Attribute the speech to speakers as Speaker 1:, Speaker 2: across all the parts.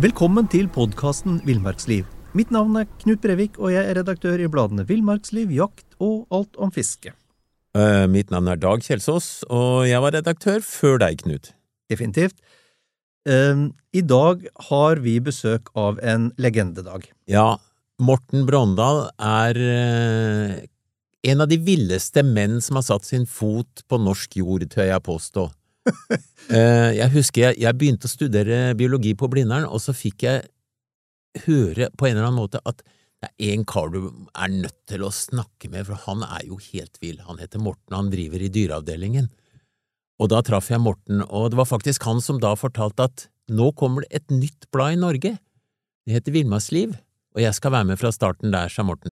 Speaker 1: Velkommen til podkasten Villmarksliv. Mitt navn er Knut Brevik, og jeg er redaktør i bladene Villmarksliv, Jakt og Alt om fiske.
Speaker 2: Uh, mitt navn er Dag Kjelsås, og jeg var redaktør før deg, Knut.
Speaker 1: Definitivt. Uh, I dag har vi besøk av en legendedag.
Speaker 2: Ja, Morten Brondal er uh, en av de villeste menn som har satt sin fot på norsk jord, tør jeg påstå. jeg husker jeg, jeg begynte å studere biologi på Blindern, og så fikk jeg høre på en eller annen måte at det er en kar du er nødt til å snakke med, for han er jo helt vill. Han heter Morten, han driver i dyreavdelingen. Og da traff jeg Morten, og det var faktisk han som da fortalte at nå kommer det et nytt blad i Norge. Det heter Villmarksliv, og jeg skal være med fra starten der, sa Morten.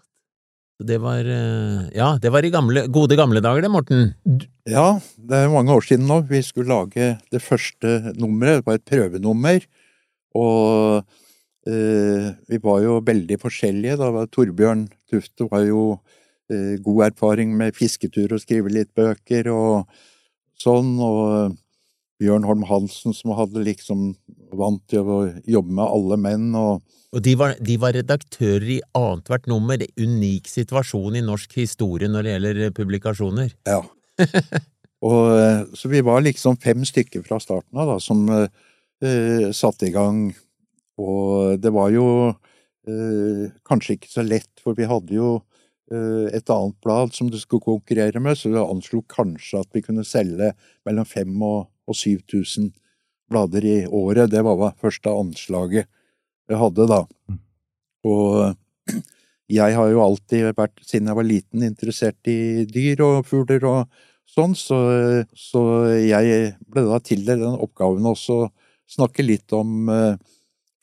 Speaker 2: Det var eh, Ja, det var i gamle, gode gamle dager, det, Morten.
Speaker 3: Ja, det er mange år siden nå. Vi skulle lage det første nummeret. Det var et prøvenummer. Og Eh, vi var jo veldig forskjellige. Da var Torbjørn Tufte var jo eh, god erfaring med fisketur og skrive litt bøker og sånn, og Bjørn Holm Hansen som hadde liksom vant til å jobbe med alle menn og
Speaker 2: og de var, de var redaktører i annethvert nummer, er unik situasjon i norsk historie når det gjelder publikasjoner.
Speaker 3: Ja. og, så vi var liksom fem stykker fra starten av da, som eh, satte i gang og det var jo eh, kanskje ikke så lett, for vi hadde jo eh, et annet blad som det skulle konkurrere med, så du anslo kanskje at vi kunne selge mellom fem og, og 7000 blader i året. Det var det første anslaget jeg hadde da. Mm. Og jeg har jo alltid vært, siden jeg var liten, interessert i dyr og fugler og sånn, så, så jeg ble da tildelt den oppgaven også å snakke litt om eh,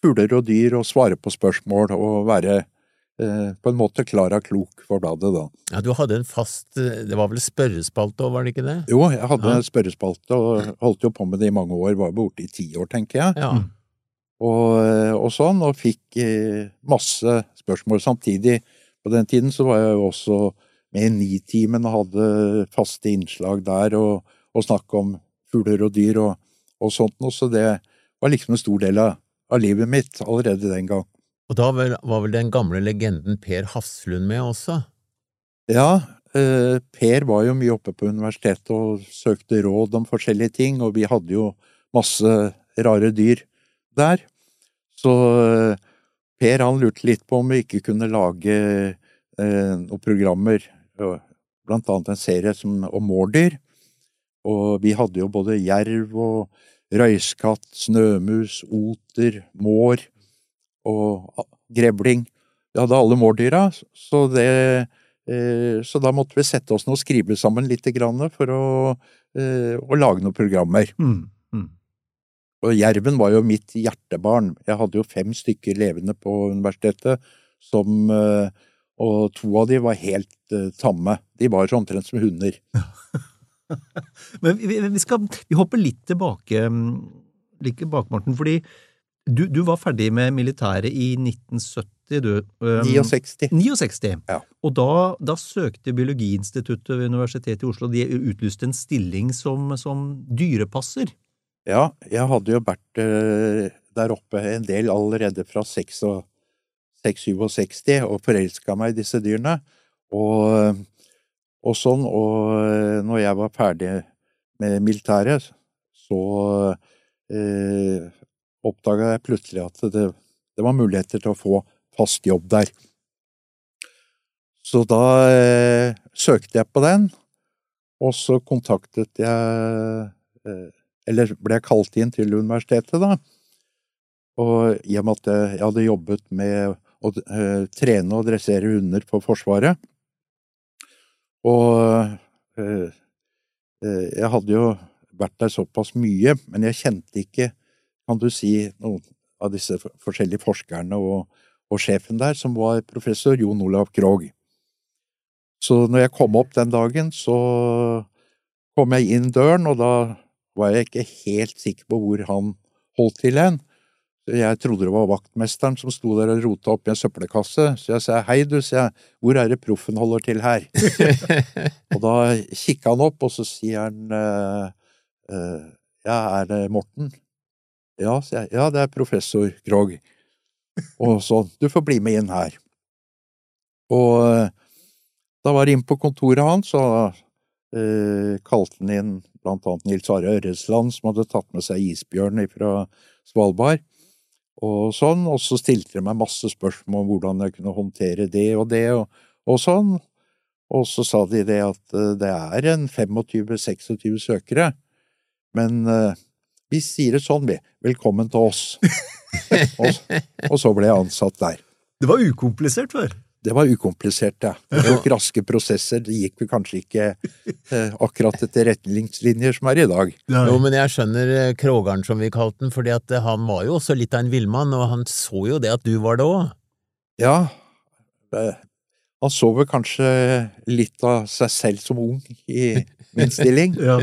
Speaker 3: fugler og dyr og svare på spørsmål og være eh, på en måte klar og klok for bladet, da.
Speaker 2: Ja, Du hadde en fast Det var vel spørrespalte òg, var det ikke det?
Speaker 3: Jo, jeg hadde ja. spørrespalte og holdt jo på med det i mange år. Var borte i ti år, tenker jeg.
Speaker 2: Ja.
Speaker 3: Og, og, sånn, og fikk eh, masse spørsmål samtidig. På den tiden så var jeg jo også med i Nitimen og hadde faste innslag der og, og snakk om fugler og dyr og, og sånt noe, så det var liksom en stor del av av livet mitt allerede den gang.
Speaker 2: Og da var vel den gamle legenden Per Hafslund med også?
Speaker 3: Ja, eh, Per var jo mye oppe på universitetet og søkte råd om forskjellige ting, og vi hadde jo masse rare dyr der. Så eh, Per han lurte litt på om vi ikke kunne lage eh, noen programmer, blant annet en serie som, om mårdyr. Og vi hadde jo både jerv og røyskatt, snømus, oter, mår og grevling. Vi hadde alle mårdyra, så, det, eh, så da måtte vi sette oss ned og skrive sammen litt for å, eh, å lage noen programmer. Mm. Mm. Og jerven var jo mitt hjertebarn. Jeg hadde jo fem stykker levende på universitetet som eh, Og to av de var helt tamme. De var så omtrent som hunder.
Speaker 1: Men vi, vi, skal vi hopper litt tilbake, like litt tilbake Morten, fordi du, du, var ferdig med militæret i 1970, du.
Speaker 3: Um, 69.
Speaker 1: 69.
Speaker 3: Ja.
Speaker 1: Og da, da, søkte Biologiinstituttet ved Universitetet i Oslo, de utlyste en stilling som, som dyrepasser.
Speaker 3: Ja, jeg hadde jo vært uh, der oppe en del allerede fra 6-67 og forelska meg i disse dyrene. Og og sånn. Og eh, når jeg var ferdig med militæret, så eh, oppdaga jeg plutselig at det, det, var muligheter til å få fast jobb der. Så da eh, søkte jeg på den, Og så kontaktet jeg eh, Eller ble jeg kalt inn til universitetet, da. Og i og med at jeg hadde jobbet med å eh, trene og dressere hunder for Forsvaret Og eh, jeg hadde jo vært der såpass mye, men jeg kjente ikke, kan du si, noen av disse forskjellige forskerne og, og sjefen der, som var professor Jon Olav Krogh. Så når jeg kom opp den dagen, så kom jeg inn døren, og da var jeg ikke helt sikker på hvor han holdt til hen. Jeg trodde det var vaktmesteren som sto der og rota opp i en søppelkasse, så jeg sa hei, du, sier jeg, hvor er det proffen holder til her? og da kikka han opp, og så sier han uh, uh, ja, er det Morten? Ja, sier jeg, ja, det er professor Krog. Og sånn, du får bli med inn her. Og uh, da var jeg inn på kontoret hans, og kalte han inn blant annet Nils Are Ørresland, som hadde tatt med seg isbjørn fra Svalbard og sånn, og så stilte de meg masse spørsmål om hvordan jeg kunne håndtere det og det og, og sånn, og så sa de det at uh, det er en 25-26 søkere, men uh, vi sier det sånn, vi, velkommen til oss. og, og, så ble jeg ansatt der.
Speaker 1: Det var ukomplisert før?
Speaker 3: Det var ukomplisert, ja. Det tok raske prosesser. Det gikk vel kanskje ikke eh, akkurat etter retningslinjer som er i dag.
Speaker 2: Jo, men jeg skjønner eh, Krogeren, som vi kalte den, fordi at eh, han var jo også litt av en villmann, og han så jo det at du var det òg.
Speaker 3: Ja, han så vel kanskje litt av seg selv som ung i min stilling. ja.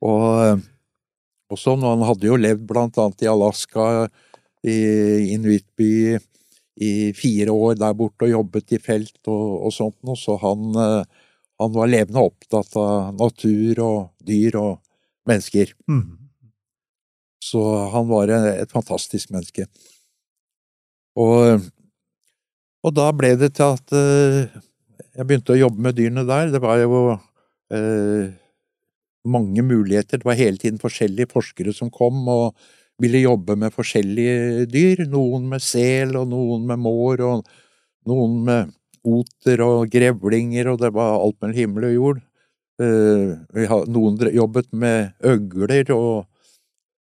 Speaker 3: Og, og sånn, og han hadde jo levd blant annet i Alaska, i Inuitby, i fire år der borte og jobbet i felt og, og sånt noe, så han, eh, han, var levende opptatt av natur og dyr og mennesker. Mm. Så han var et fantastisk menneske. Og, og, da ble det til at eh, jeg begynte å jobbe med dyrene der. Det var jo eh, mange muligheter. Det var hele tiden forskjellige forskere som kom, og ville jobbe med forskjellige dyr. Noen med sel, og noen med mår, og noen med oter og grevlinger, og det var alt mellom himmel og jord. Eh, noen jobbet med øgler og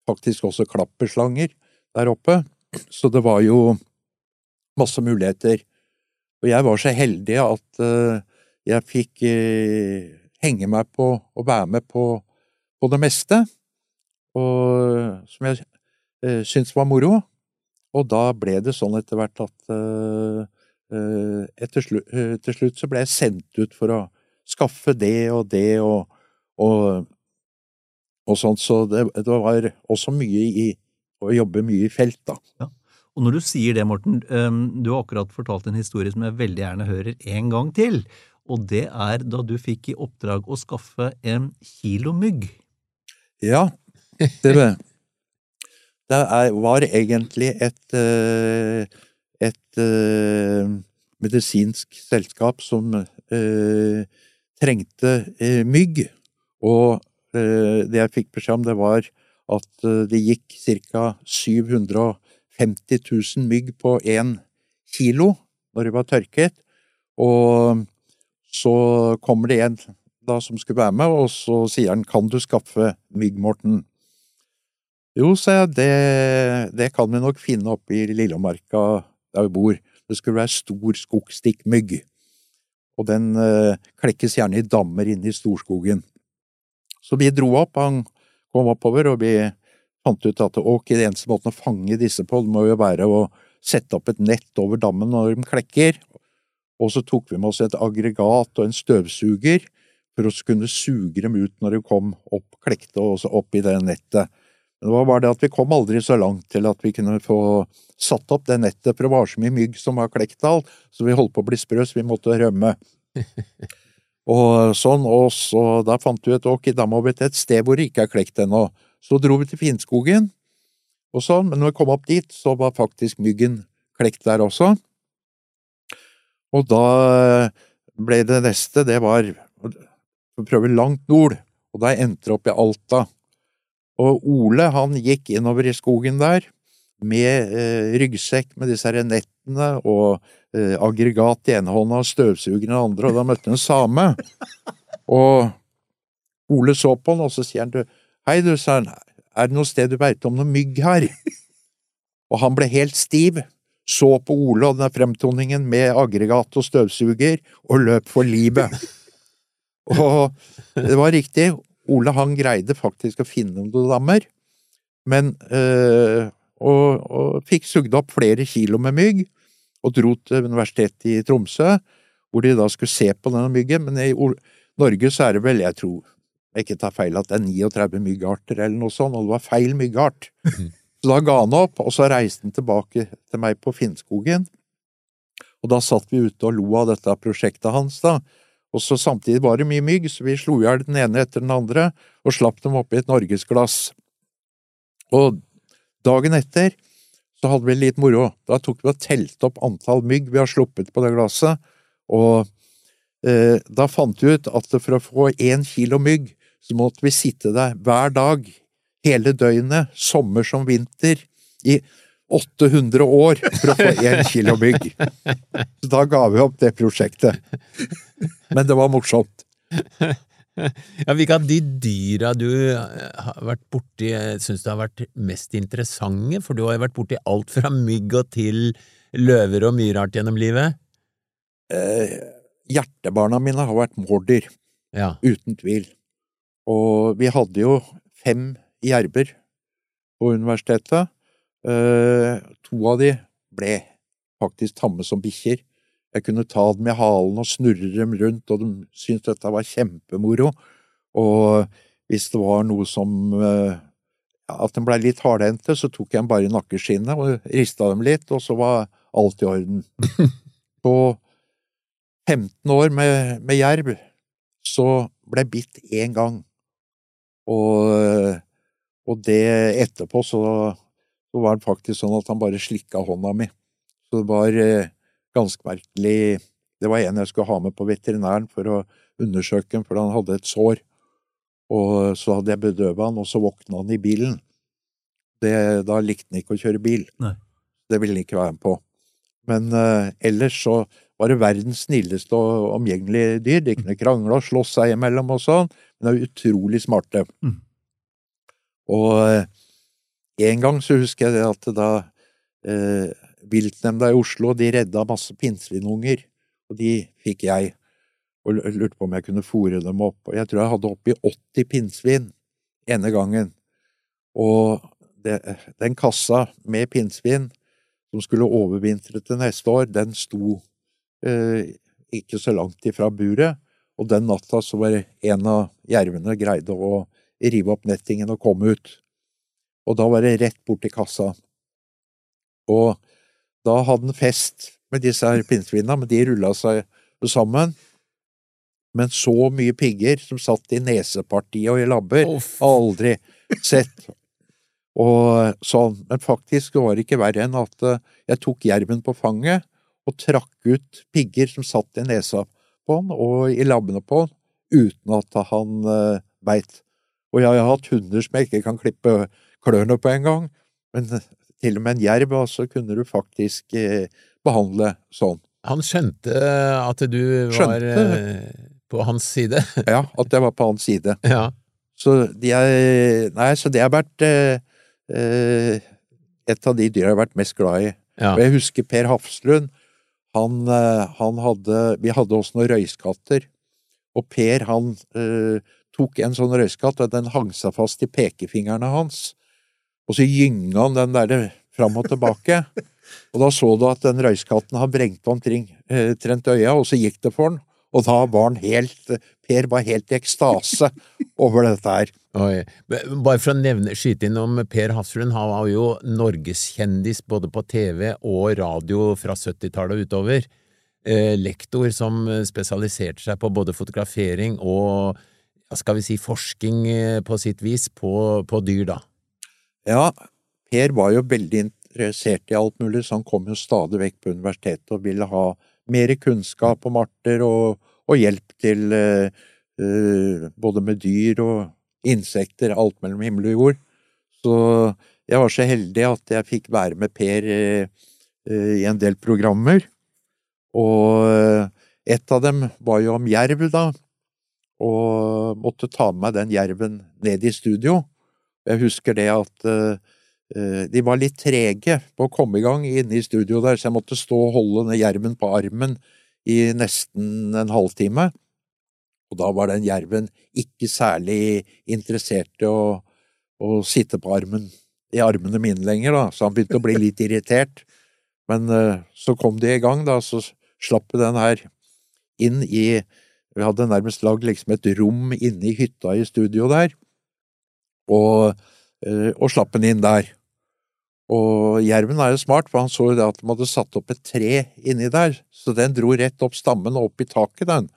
Speaker 3: faktisk også klapperslanger der oppe. Så det var jo masse muligheter. Og jeg var så heldig at eh, jeg fikk eh, henge meg på og være med på, på det meste. Og som jeg eh, syntes var moro. Og da ble det sånn etter hvert at eh, eh etter slu, eh, til slutt så ble jeg sendt ut for å skaffe det og det og, og, og sånt, så det, det, var også mye i å jobbe mye i felt, da.
Speaker 1: Ja. Og når du sier det, Morten, du har akkurat fortalt en historie som jeg veldig gjerne hører en gang til. Og det er da du fikk i oppdrag å skaffe en kilo mygg.
Speaker 3: Ja, det, det er, var egentlig et, eh, et uh, medisinsk selskap som uh, trengte mygg, og det jeg fikk beskjed om, det var at det gikk ca. 750 000 mygg på én kilo når det var tørket, og så kommer det en da som skulle være med, og så sier han 'kan du skaffe mygg, Morten'? Jo, sa jeg, det, det, kan vi nok finne oppe i Lillemarka der vi bor. Det skulle være stor skogstikkmygg. Og den eh, klekkes gjerne i dammer inne i storskogen. Så vi dro opp, han kom oppover, og vi fant ut at ok, det eneste måten å fange disse på, det må jo være å sette opp et nett over dammen når de klekker. Og så tok vi med oss et aggregat og en støvsuger for å kunne suge dem ut når de kom opp, klekte opp i det nettet. Men det var bare det at vi kom aldri så langt til at vi kunne få satt opp det nettet, for det var så mye mygg som var klekt alt, så vi holdt på å bli sprø, så vi måtte rømme. og sånn, og så da fant vi ut ok, da må vi til et sted hvor det ikke er klekt ennå. Så dro vi til Finnskogen, og sånn, men når vi kom opp dit, så var faktisk myggen klekt der også. Og da ble det neste, det var å prøve langt nord, og da endte det opp i Alta. Og Ole han gikk innover i skogen der med eh, ryggsekk med disse her nettene og eh, aggregat i ene hånda og støvsugeren i den andre, og da møtte han en same. Og Ole så på han, og så sier han du, hei du, sa han, er det noe sted du veit om noe mygg her? Og han ble helt stiv, så på Ole og den fremtoningen med aggregat og støvsuger, og løp for livet. Og det var riktig, Ole han greide faktisk å finne noen dammer, men øh, og, og, fikk sugd opp flere kilo med mygg, og dro til Universitetet i Tromsø, hvor de da skulle se på denne myggen, men i Norge så er det vel, jeg tror jeg ikke tar feil, at det er 39 myggarter eller noe sånt, og det var feil myggart. Så da ga han opp, og så reiste han tilbake til meg på Finnskogen. Og da satt vi ute og lo av dette prosjektet hans, da. Og så samtidig var det mye mygg, så vi slo i hjel den ene etter den andre og slapp dem oppi et norgesglass. Og dagen etter så hadde vi litt moro. Da tok vi og telte opp antall mygg vi har sluppet på det glasset, og eh, da fant vi ut at for å få én kilo mygg, så måtte vi sitte der hver dag, hele døgnet, sommer som vinter, i 800 år for å få én kilo mygg. Så da ga vi opp det prosjektet. Men det var morsomt.
Speaker 2: Ja, Hvilke av de dyra du har vært borti, syns du har vært mest interessante? For du har jo vært borti alt fra mygg og til løver og myrart gjennom livet.
Speaker 3: Eh, hjertebarna mine har vært mordyr.
Speaker 2: Ja.
Speaker 3: uten tvil. Og vi hadde jo fem jerver på universitetet. Eh, to av de ble faktisk tamme som bikkjer. Jeg kunne ta dem i halen og snurre dem rundt, og de syntes dette var kjempemoro. Og hvis det var noe som eh, At de blei litt hardhendte, så tok jeg dem bare i nakkeskinnet og rista dem litt, og så var alt i orden. På 15 år med, med jerv så ble jeg bitt én gang. Og, og det etterpå så, så, var det faktisk sånn at han bare slikka hånda mi. Så det var eh, ganske merkelig Det var en jeg skulle ha med på veterinæren for å undersøke ham, for han hadde et sår. Og så hadde jeg bedøva han, og så våkna han i bilen. Det, da likte han ikke å kjøre bil.
Speaker 1: Nei.
Speaker 3: Det ville han ikke være med på. Men eh, ellers så var det verdens snilleste og omgjengelige dyr. De kunne krangle og slåss seg imellom og sånn, men de er utrolig smarte.
Speaker 1: Mm.
Speaker 3: Og eh, en gang så husker jeg at da eh, viltnemnda i Oslo de redda masse pinnsvinunger, og de fikk jeg. Og lurte på om jeg kunne fòre dem opp. Og jeg tror jeg hadde oppi 80 pinnsvin ene gangen. Og det, den kassa med pinnsvin som skulle overvintre til neste år, den sto eh, ikke så langt ifra buret. Og den natta så var en av jervene greide å rive opp nettingen og komme ut. Og da var det rett bort til kassa. Og da hadde han fest med disse her pinnsvinene, men de rulla seg sammen. Men så mye pigger som satt i nesepartiet og i labber,
Speaker 2: har
Speaker 3: aldri sett. Og sånn. Men faktisk var det ikke verre enn at eh, jeg tok jerven på fanget og trakk ut pigger som satt i nesa på han og i labbene på han, uten at han uh, beit. Og jeg har hatt hunder som jeg ikke kan klippe klørne på engang, men til og med en jerv altså, kunne du faktisk eh, behandle sånn.
Speaker 2: Han skjønte at du var
Speaker 3: Skjønte.
Speaker 2: eh, på hans side.
Speaker 3: Ja, at jeg var på hans side.
Speaker 2: ja.
Speaker 3: Så de er Nei, så det har vært eh, eh, et av de dyra jeg har vært mest glad i.
Speaker 2: ja.
Speaker 3: Og jeg husker Per Hafslund. Han, eh, han hadde Vi hadde også noen røyskatter. Og Per, han eh, tok en sånn røyskatt, og den hang seg fast i pekefingrene hans. Og så gynga han den der fram og tilbake. og da så du at den røyskatten har brengt omkring eh, trent øya, og så gikk det for han. Og da var han helt Per var helt i ekstase over dette her.
Speaker 2: Oi. Bare for å nevne, skyte inn om Per Hafslund, han var jo norgeskjendis både på TV og radio fra 70-tallet og utover. Eh, lektor som spesialiserte seg på både fotografering og, skal vi si, forskning eh, på sitt vis på, på dyr, da.
Speaker 3: Ja, Per var jo veldig interessert i alt mulig, så han kom jo stadig vekk på universitetet og ville ha mer kunnskap om arter og, og hjelp til uh, både med dyr og insekter, alt mellom himmel og jord. Så jeg var så heldig at jeg fikk være med Per uh, uh, i en del programmer. Og et av dem var jo om jerv, da. Og måtte ta med meg den jerven ned i studio. Jeg husker det at uh, de var litt trege på å komme i gang inne i studio der, så jeg måtte stå og holde den jerven på armen i nesten en halvtime. Og da var den jerven ikke særlig interessert i å, å sitte på armen, i armene mine lenger, da, så han begynte å bli litt irritert. Men uh, så kom de i gang, da, så slapp den her inn i Vi hadde nærmest lagd liksom et rom inne i hytta i studio der, og, uh, og slapp den inn der. Og jerven er jo smart, for han så jo det at de hadde satt opp et tre inni der, så den dro rett opp stammen og opp i taket, den.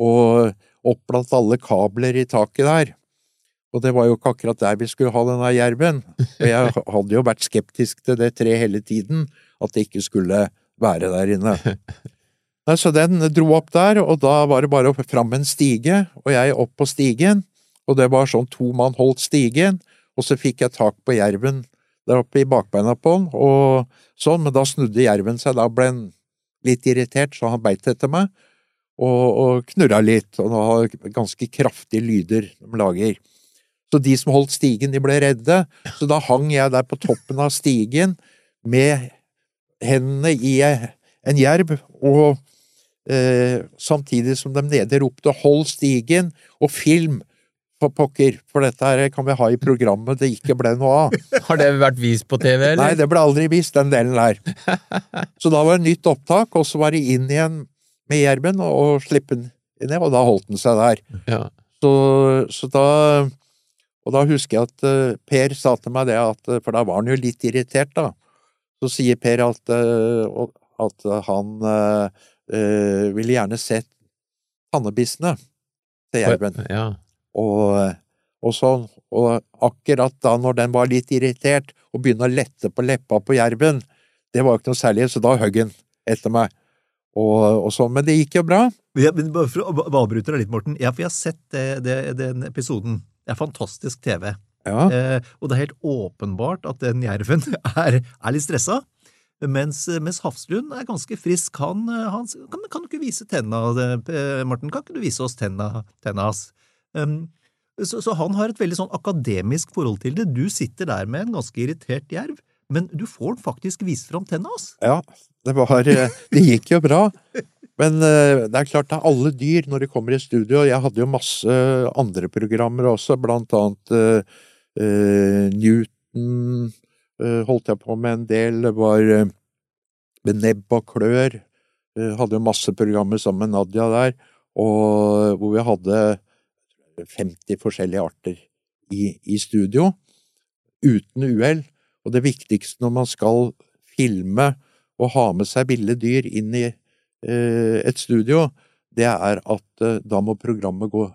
Speaker 3: Og opp blant alle kabler i taket der. Og det var jo ikke akkurat der vi skulle ha denne jerven. Og jeg hadde jo vært skeptisk til det treet hele tiden, at det ikke skulle være der inne. Nei, så den dro opp der, og da var det bare fram en stige, og jeg opp på stigen. Og det var sånn to mann holdt stigen, og så fikk jeg tak på jerven der oppe i bakbeina på den, og sånn, men da snudde jerven seg, da ble han litt irritert, så han beit etter meg, og, og knurra litt, og han har ganske kraftige lyder de lager. Så de som holdt stigen, de ble redde, så da hang jeg der på toppen av stigen med hendene i en jerv, og samtidig som de nede ropte 'hold stigen' og 'film', for pokker, for dette her kan vi ha i programmet det ikke ble noe av.
Speaker 2: Har det vært vist på TV, eller?
Speaker 3: Nei, det ble aldri vist, den delen der. Så da var det nytt opptak, og så var det inn igjen med jerven og slippe den ned, og da holdt den seg der.
Speaker 2: Ja.
Speaker 3: Så, så da Og da husker jeg at uh, Per sa til meg det, at, eh, for da var han jo litt irritert, da. Så sier Per at, at han uh, ville gjerne sett tannebissene til jerven.
Speaker 2: Ja.
Speaker 3: Og, og sånn. Og akkurat da når den var litt irritert og begynte å lette på leppa på jerven, det var ikke noe særlig, så da høgg den etter meg. Og, og sånn. Men det gikk jo bra.
Speaker 1: Ja, men bare for å avbryte deg litt, Morten. Ja, for jeg har sett det, det, den episoden. Det er fantastisk TV.
Speaker 3: Ja.
Speaker 1: Eh, og det er helt åpenbart at den jerven er, er litt stressa. Mens, mens Hafslund er ganske frisk. Han, han kan, kan, du ikke vise tenna, eh, Morten? Kan ikke du vise oss tenna, tenna hans? Um, så, så, han har et veldig sånn akademisk forhold til det. Du sitter der med en ganske irritert jerv, men du får den faktisk vise fram tenna hans.
Speaker 3: Ja, det var Det gikk jo bra. Men det er klart det er alle dyr når de kommer i studio. Jeg hadde jo masse andre programmer også, blant annet uh, Newton holdt jeg på med en del. Det var uh, med nebb og klør. hadde jo masse programmer sammen med Nadia der, og hvor vi hadde 50 forskjellige arter i, i studio, uten uhell. Og det viktigste når man skal filme og ha med seg ville dyr inn i eh, et studio, det er at eh, da må programmet gå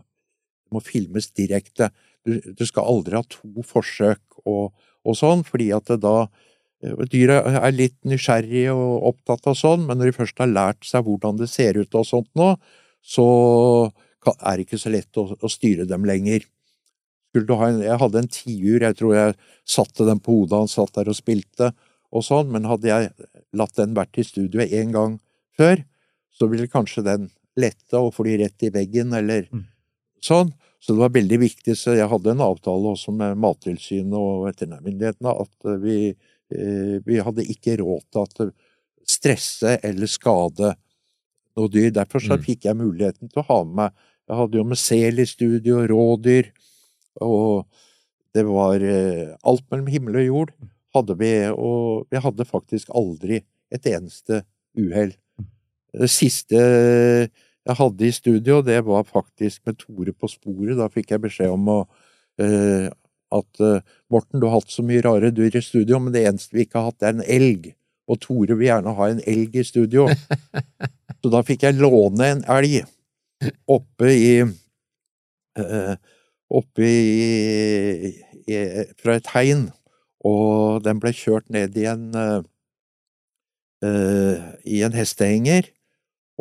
Speaker 3: må filmes direkte. Du, du, skal aldri ha to forsøk og, og sånn, fordi at da Dyra Dyret er litt nysgjerrige og opptatt av sånn, men når de først har lært seg hvordan det ser ut og sånt nå, så er det ikke så lett å, å styre dem lenger. En, jeg hadde en tiur, jeg tror jeg satte den på hodet, han satt der og spilte og sånn, men hadde jeg latt den vært i studio en gang før, så ville kanskje den lette og fly rett i veggen, eller mm. sånn. Så det var veldig viktig, så jeg hadde en avtale også med Mattilsynet og veterinærmyndighetene at vi, eh, vi hadde ikke råd til å stresse eller skade noe dyr. Derfor så mm. fikk jeg muligheten til å ha med meg jeg hadde jo med sel i studio, rådyr, og det var eh, alt mellom himmel og jord hadde vi, og vi hadde faktisk aldri et eneste uhell. Det siste jeg hadde i studio, det var faktisk med Tore på sporet. Da fikk jeg beskjed om å, uh, at uh, Morten, du har hatt så mye rare dyr i studio, men det eneste vi ikke har hatt, er en elg. Og Tore vil gjerne ha en elg i studio. så da fikk jeg låne en elg oppe i uh, Oppe i, i, Fra et hegn, og den ble kjørt ned i en uh, i en hestehenger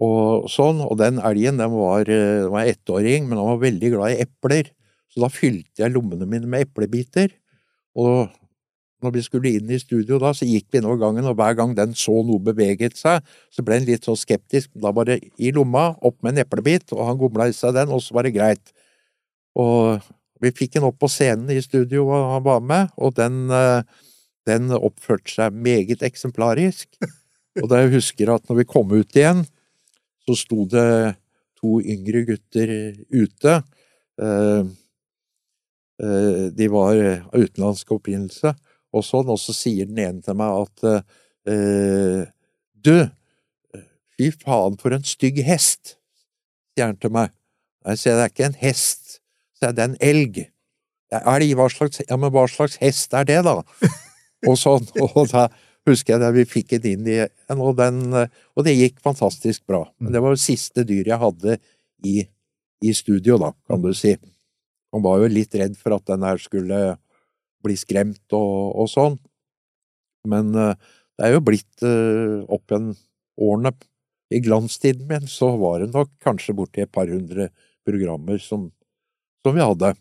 Speaker 3: og sånn, og den elgen den var, den var ettåring, men han var veldig glad i epler, så da fylte jeg lommene mine med eplebiter, og når vi skulle inn i studio da, så gikk vi innover gangen, og hver gang den så noe beveget seg, så ble han litt så skeptisk. Da var det i lomma, opp med en eplebit, og han gomla i seg den, og så var det greit. Og vi fikk han opp på scenen i studio, og han var med, og den, eh, den oppførte seg meget eksemplarisk. Og da jeg husker at når vi kom ut igjen, så sto det to yngre gutter ute. Eh, eh, de var av utenlandsk opprinnelse og sånn, og så sier den ene til meg at eh, Du, fy faen for en stygg hest, sier han til meg. Nei, sier jeg, det er ikke en hest, sier jeg, det er en elg. Det elg, hva slags, ja, men hva slags hest er det, da? og sånn, og da husker jeg da vi fikk den inn i en, og, den, og det gikk fantastisk bra. Men det var det siste dyret jeg hadde i, i studio, da, kan du si. Han var jo litt redd for at den her skulle bli skremt og, og sånn. Men uh, det er jo blitt uh, opp igjen årene. I glanstiden min så var det nok kanskje borti et par hundre programmer som, som vi hadde.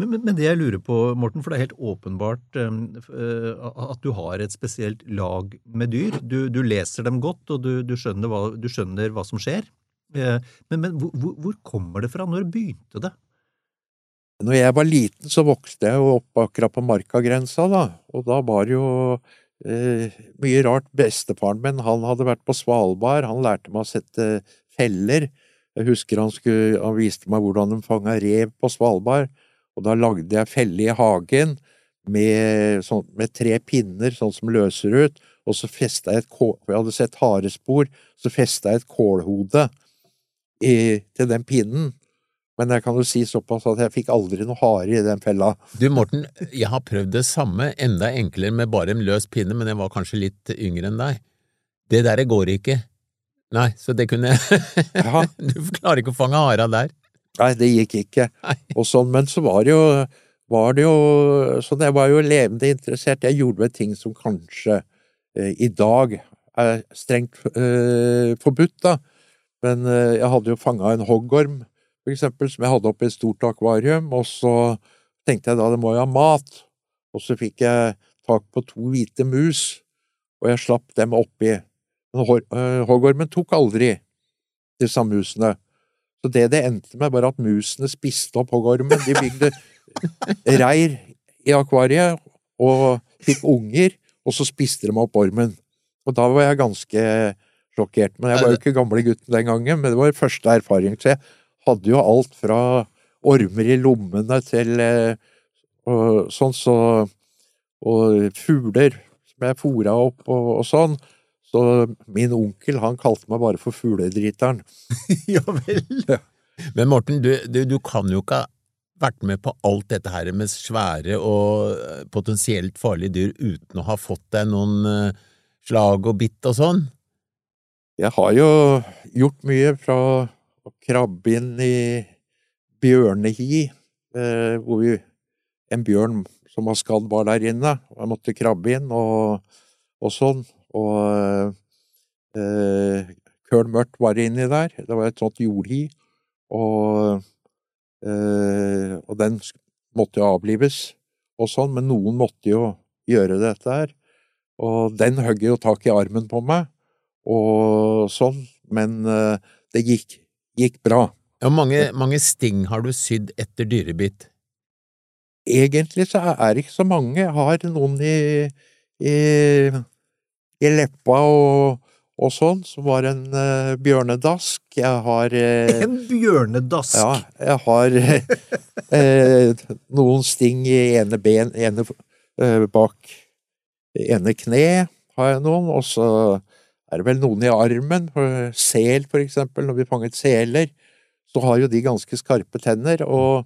Speaker 1: Men, men, men, det jeg lurer på, Morten, for det er helt åpenbart uh, at du har et spesielt lag med dyr. Du, du leser dem godt, og du, du, skjønner, hva, du skjønner, hva, som skjer. Uh, men, men hvor, hvor, kommer det fra? Når begynte det?
Speaker 3: Når jeg var liten, så vokste jeg jo opp akkurat på markagrensa, da. Og da var jo uh, mye rart. Bestefaren min, han hadde vært på Svalbard, han lærte meg å sette feller. Jeg husker han, skulle, han viste meg hvordan de fanga rev på Svalbard, og da lagde jeg felle i hagen med, sånn, med, tre pinner, sånn som løser ut, og så festa jeg et kål, jeg hadde sett harespor, så festa jeg et kålhode i, til den pinnen. Men jeg kan jo si såpass at jeg fikk aldri noe hare i den fella.
Speaker 2: Du Morten, jeg har prøvd det samme, enda enklere med bare en løs pinne, men jeg var kanskje litt yngre enn deg. Det der går ikke. Nei, så det kunne jeg. Du klarer ikke å fange hara der.
Speaker 3: Nei, det gikk ikke. Og sånn, men så var det jo var det jo Så jeg var jo levende interessert. Jeg gjorde vel ting som kanskje eh, i dag er strengt eh, forbudt, da. Men eh, jeg hadde jo fanga en hoggorm for eksempel, som jeg hadde oppi et stort akvarium, og så tenkte jeg da det må jo ha mat, og så fikk jeg tak på to hvite mus, og jeg slapp dem oppi. Men eh, hoggormen tok aldri disse musene. Så det det endte med, var at musene spiste opp hoggormen. De bygde reir i akvariet og fikk unger, og så spiste de opp ormen. Og da var jeg ganske sjokkert. Men jeg var jo ikke gamle gutten den gangen, men det var første erfaring. Så jeg hadde jo alt fra ormer i lommene til eh, og, sånn så Og fugler som jeg fora opp og, og, sånn. Så min onkel, han kalte meg bare for fugledriteren.
Speaker 1: ja vel. Ja.
Speaker 2: Men Morten, du, du, du, kan jo ikke ha vært med på alt dette her med svære og eh, potensielt farlige dyr uten å ha fått deg noen uh, slag og bitt og sånn?
Speaker 3: Jeg har jo gjort mye fra å krabbe inn i bjørnehi, eh, hvor vi, en bjørn som var skadd, var der inne. og Jeg måtte krabbe inn og, og sånn. Og eh, Køl Mørkt var inni der. Det var et sånt jordhi. Og, eh, og den måtte jo avlives og sånn, men noen måtte jo gjøre dette her. Og den hogg jo tak i armen på meg, og sånn, men eh, det gikk gikk bra.
Speaker 2: Ja, mange, mange sting har du sydd etter dyrebitt?
Speaker 3: Egentlig så er det ikke så mange. Jeg har noen i, i, i leppa og, og sånn, som var en uh, bjørnedask. Jeg har uh,
Speaker 1: En bjørnedask?
Speaker 3: Ja, jeg har uh, noen sting i ene ben, ene bak ene kne har jeg noen, og så er det vel noen i armen. Sel, for eksempel, når vi fanget seler, så har jo de ganske skarpe tenner, og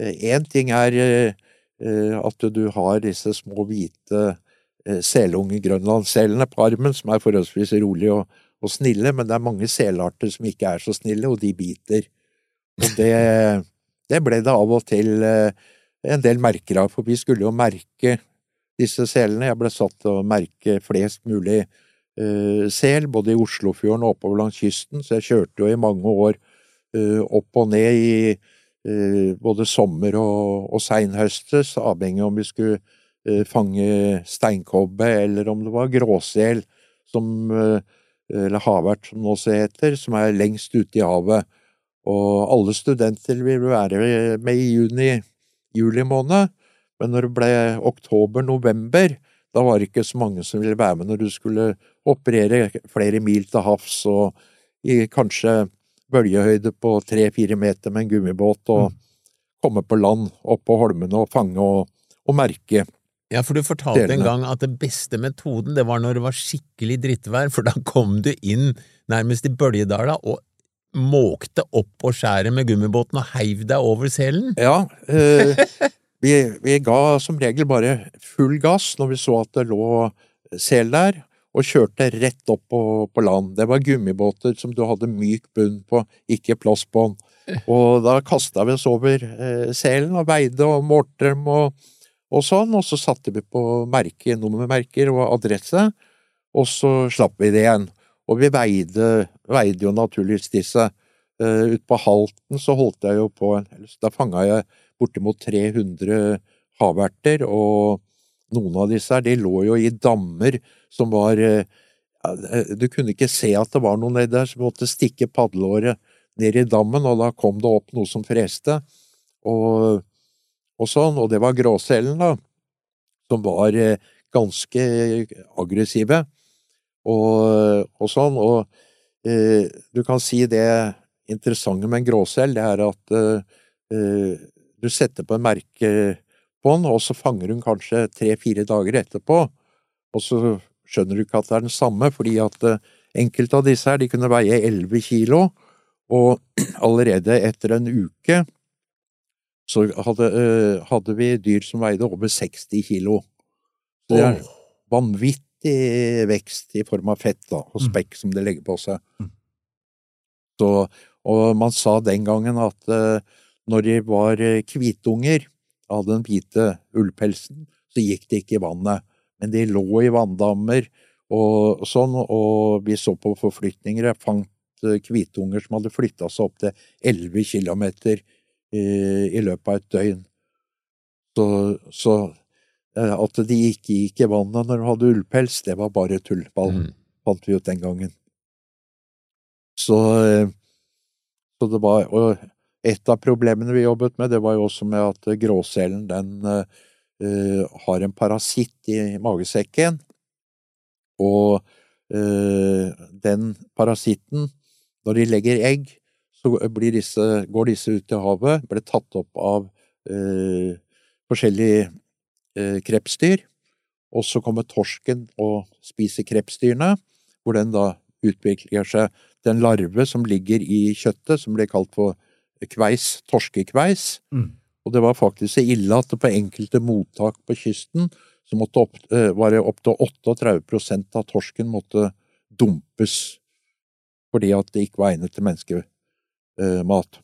Speaker 3: én ting er at du har disse små hvite selunge grønlandsselene på armen, som er forholdsvis rolige og, og, snille, men det er mange selarter som ikke er så snille, og de biter. Og det, det ble det av og til en del merker av, for vi skulle jo merke disse selene. Jeg ble satt til å merke flest mulig uh, sel, både i Oslofjorden og oppover langs kysten, så jeg kjørte jo i mange år uh, opp og ned i uh, både sommer og, og seinhøstes, avhengig om vi skulle eh, fange steinkobbe, eller om det var gråsel, som, eh, eller havert som det også heter, som er lengst ute i havet. Og alle studenter vil være med i juni, juli måned, men når det ble oktober-november, da var det ikke så mange som ville være med når du skulle operere flere mil til havs og i kanskje bølgehøyde på tre-fire meter med en gummibåt og komme på land oppå på holmene og fange og, og merke.
Speaker 2: Ja, for du fortalte en gang at det beste metoden, det var når det var skikkelig drittvær, for da kom du inn nærmest i bølgedala og måkte opp på skjæret med gummibåten og heiv deg over selen.
Speaker 3: Ja, eh, vi, vi ga som regel bare full gass når vi så at det lå sel der, og kjørte rett opp på, på land. Det var gummibåter som du hadde myk bunn på, ikke plastbånd. Og da kasta vi oss over eh, selen og veide og målte dem og, og sånn, og så satte vi på merke, nummermerker og adresse, og så slapp vi det igjen. Og vi veide, veide jo naturligvis disse. Uh, Utpå Halten så holdt jeg jo på Da fanga jeg bortimot 300 haverter, og noen av disse her, de lå jo i dammer som var uh, Du kunne ikke se at det var noe nedi der, så vi måtte stikke padleåret ned i dammen, og da kom det opp noe som freste. Og, og sånn, og det var gråselen, da, som var eh, ganske aggressive. Og, og sånn, og eh, du kan si det interessante med en gråsel, det er at eh, eh, du setter på en merke på den, og så fanger hun kanskje tre-fire dager etterpå, og så skjønner du ikke at det er den samme, fordi at eh, enkelte av disse her, de kunne veie 11 kilo, og allerede etter en uke så hadde, eh, hadde vi dyr som veide over 60 kilo. Så det er vanvittig vekst i form av fett da, og spekk som det legger på seg.
Speaker 1: Mm.
Speaker 3: Så, og man sa den gangen at eh, når de var eh, hvitunger, av den hvite ullpelsen, så gikk de ikke i vannet. Men de lå i vanndammer og sånn, og vi så på forflytninger. Jeg fant kvitunger hvitunger som hadde flytta seg opp til 11 kilometer i, i løpet av et døgn. Så, så eh, at de ikke gikk i vannet når de hadde ullpels, det var bare tullball,
Speaker 2: Mm.
Speaker 3: fant vi ut den gangen. Så, eh, så det var Og et av problemene vi jobbet med, det var jo også med at gråselen, den eh, har en parasitt i magesekken. Og uh, den parasitten, når de legger egg, så blir disse, går disse ut til havet, blir tatt opp av eh, forskjellige eh, krepsdyr. Og så kommer torsken og spiser krepsdyrene, hvor den da utvikler seg til en larve som ligger i kjøttet, som blir kalt for kveis, torskekveis.
Speaker 1: Mm.
Speaker 3: Og det var faktisk så ille at på enkelte mottak på kysten så måtte opp, eh, var det opptil 38 av torsken måtte dumpes fordi at det ikke var egnet til menneskemat.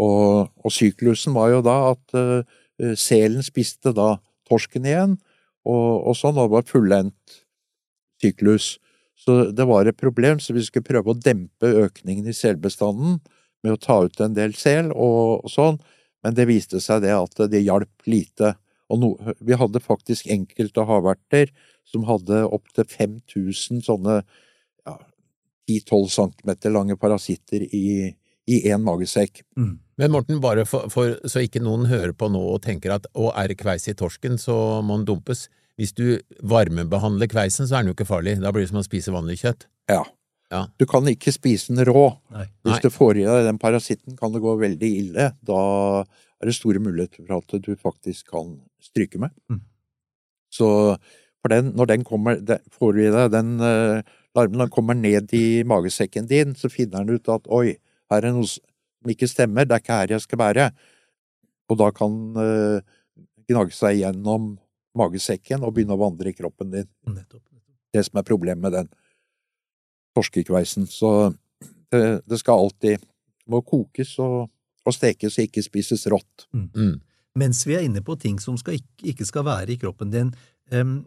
Speaker 3: Og, og syklusen var jo da at eh, selen spiste da torsken igjen, og, og sånn, og det var fullendt syklus. Så det var et problem, så vi skulle prøve å dempe økningen i selbestanden med å ta ut en del sel og, og sånn, men det viste seg det at det hjalp lite. Og no, vi hadde faktisk enkelte havverter som hadde opptil 5000 sånne ja, 10-12 cm lange parasitter i, i én magesekk.
Speaker 1: Mm.
Speaker 2: Men Morten, bare for, for, så ikke noen hører på nå og tenker at å, er det kveis i torsken, så må den dumpes. Hvis du varmebehandler kveisen, så er den jo ikke farlig. Da blir det som å spise vanlig kjøtt.
Speaker 3: Ja.
Speaker 2: Ja.
Speaker 3: Du kan ikke spise den rå.
Speaker 1: Nei.
Speaker 3: Hvis
Speaker 2: Nei.
Speaker 3: du får i deg den parasitten, kan det gå veldig ille. Da er det store muligheter for at du faktisk kan stryke med.
Speaker 1: Mm.
Speaker 3: Så for den, når den kommer, den, får du i deg den larmen, larven, den kommer ned i magesekken din, så finner den ut at oi, her er noe som ikke stemmer, det er ikke her jeg skal være. Og da kan uh, gnage seg gjennom magesekken og begynne å vandre i kroppen din.
Speaker 1: Nettopp.
Speaker 3: Det som er problemet med den torskekveisen. Så det, det skal alltid det må kokes og, og stekes og ikke spises rått.
Speaker 2: Mm.
Speaker 1: Mens vi er inne på ting som skal ikke, ikke skal være i kroppen din, um,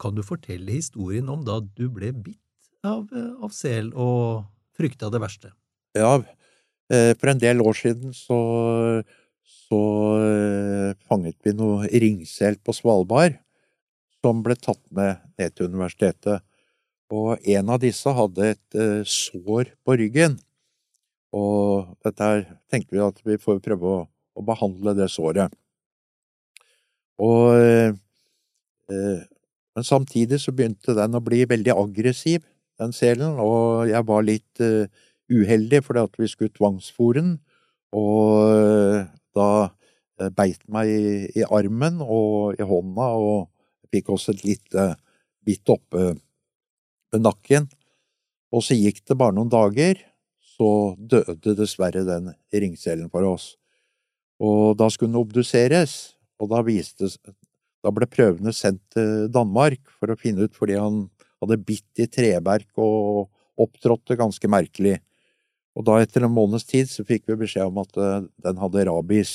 Speaker 1: kan du fortelle historien om da du ble bitt av, eh, av sel og frykta det verste?
Speaker 3: Ja, for en del år siden så, så eh, fanget vi noe ringsel på Svalbard. som ble tatt med ned til universitetet. Og en av disse hadde et eh, sår på ryggen. Og dette tenkte vi at vi får prøve å, å behandle det såret. Og eh, eh, Men samtidig så begynte den å bli veldig aggressiv, den selen, og jeg var litt uh, uheldig fordi at vi skulle tvangsfòre den, og uh, da uh, beit meg i, i, armen og i hånda, og fikk også et lite bitt oppe ved nakken. Og så gikk det bare noen dager, så døde dessverre den ringselen for oss. Og da skulle den obduseres, og da viste da ble prøvene sendt til Danmark for å finne ut fordi han hadde bitt i treverk og opptrådte ganske merkelig. Og da, etter en måneds tid, så fikk vi beskjed om at eh, den hadde rabies.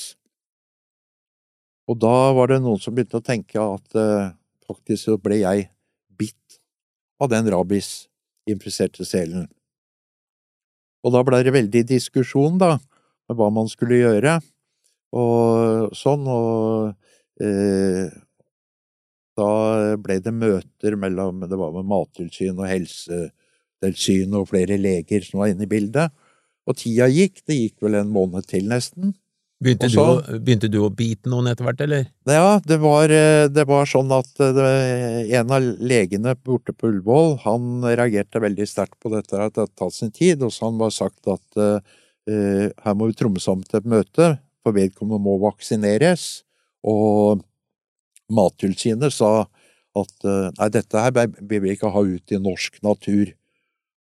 Speaker 3: Og da var det noen som begynte å tenke at uh, faktisk så ble jeg bitt av den rabies-infiserte selen. Og da ble det veldig diskusjon, da, med hva man skulle gjøre, og sånn, og eh, da ble det møter mellom det var med Mattilsynet og Helsetilsynet og flere leger som var inne i bildet. Og tida gikk, det gikk vel en måned til nesten.
Speaker 2: Begynte, så, du, begynte du, å bite noen etter hvert, eller?
Speaker 3: Ja, det var, det var sånn at det, en av legene borte på Ullevål, han reagerte veldig sterkt på dette, at det hadde tatt sin tid, og så han var sagt at uh, her må vi tromme sammen til et møte, for vedkommende må vaksineres. Og Mattilsynet sa at eh, nei, dette her vil vi ikke ha ut i norsk natur.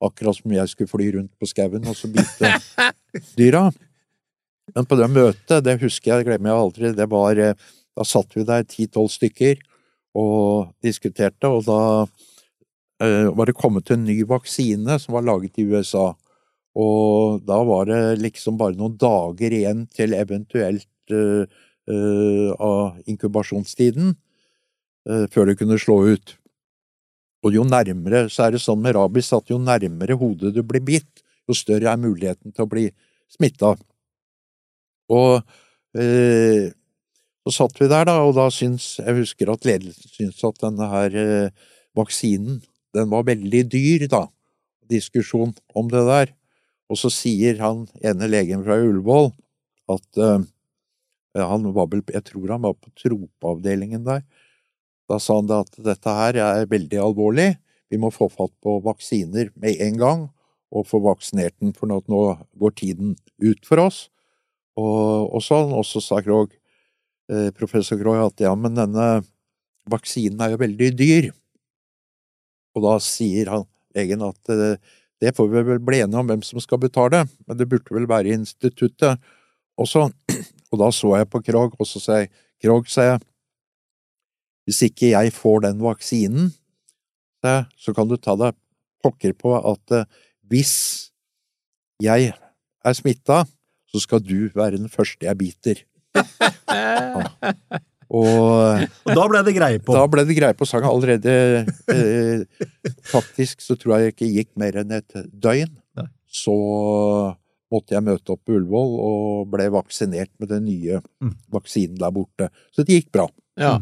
Speaker 3: Akkurat som jeg skulle fly rundt på skauen og så bite dyra. Men på det møtet, det husker jeg, det glemmer jeg aldri, det var eh, Da satt vi der ti-tolv stykker og diskuterte, og da uh, var det kommet en ny vaksine som var laget i USA. Og da var det liksom bare noen dager igjen til eventuelt uh, uh, av inkubasjonstiden uh, før det kunne slå ut. Og jo nærmere, så er det sånn med rabies at jo nærmere hodet du blir bitt, jo større er muligheten til å bli smitta. Og uh, så satt vi der, da, og da syns Jeg husker at ledelsen syntes at denne her vaksinen, den var veldig dyr, da. Diskusjon om det der. Og så sier han ene legen fra Ullevål at han var vel, jeg tror han var på tropeavdelingen der. Da sa han at dette her er veldig alvorlig, vi må få fatt på vaksiner med en gang og få vaksinert den, for nå går tiden ut for oss. Og, og sånn. Og så sa Krog, eh, professor Krog at ja, men denne vaksinen er jo veldig dyr. Og da sier han legen at eh, det får vi vel bli enige om hvem som skal betale, men det burde vel være instituttet. Og så og da så jeg på Krog, og så sa jeg, Krog, sa jeg, hvis ikke jeg får den vaksinen, så kan du ta deg pokker på at eh, hvis jeg er smitta, så skal du være den første jeg biter. Ja.
Speaker 1: Og, og, da ble det greie på?
Speaker 3: Da ble det greie på sangen. Allerede eh, Faktisk så tror jeg ikke gikk mer enn et døgn. Nei. Så måtte jeg møte opp på Ullevål og ble vaksinert med den nye mm. vaksinen der borte. Så det gikk bra.
Speaker 2: Ja.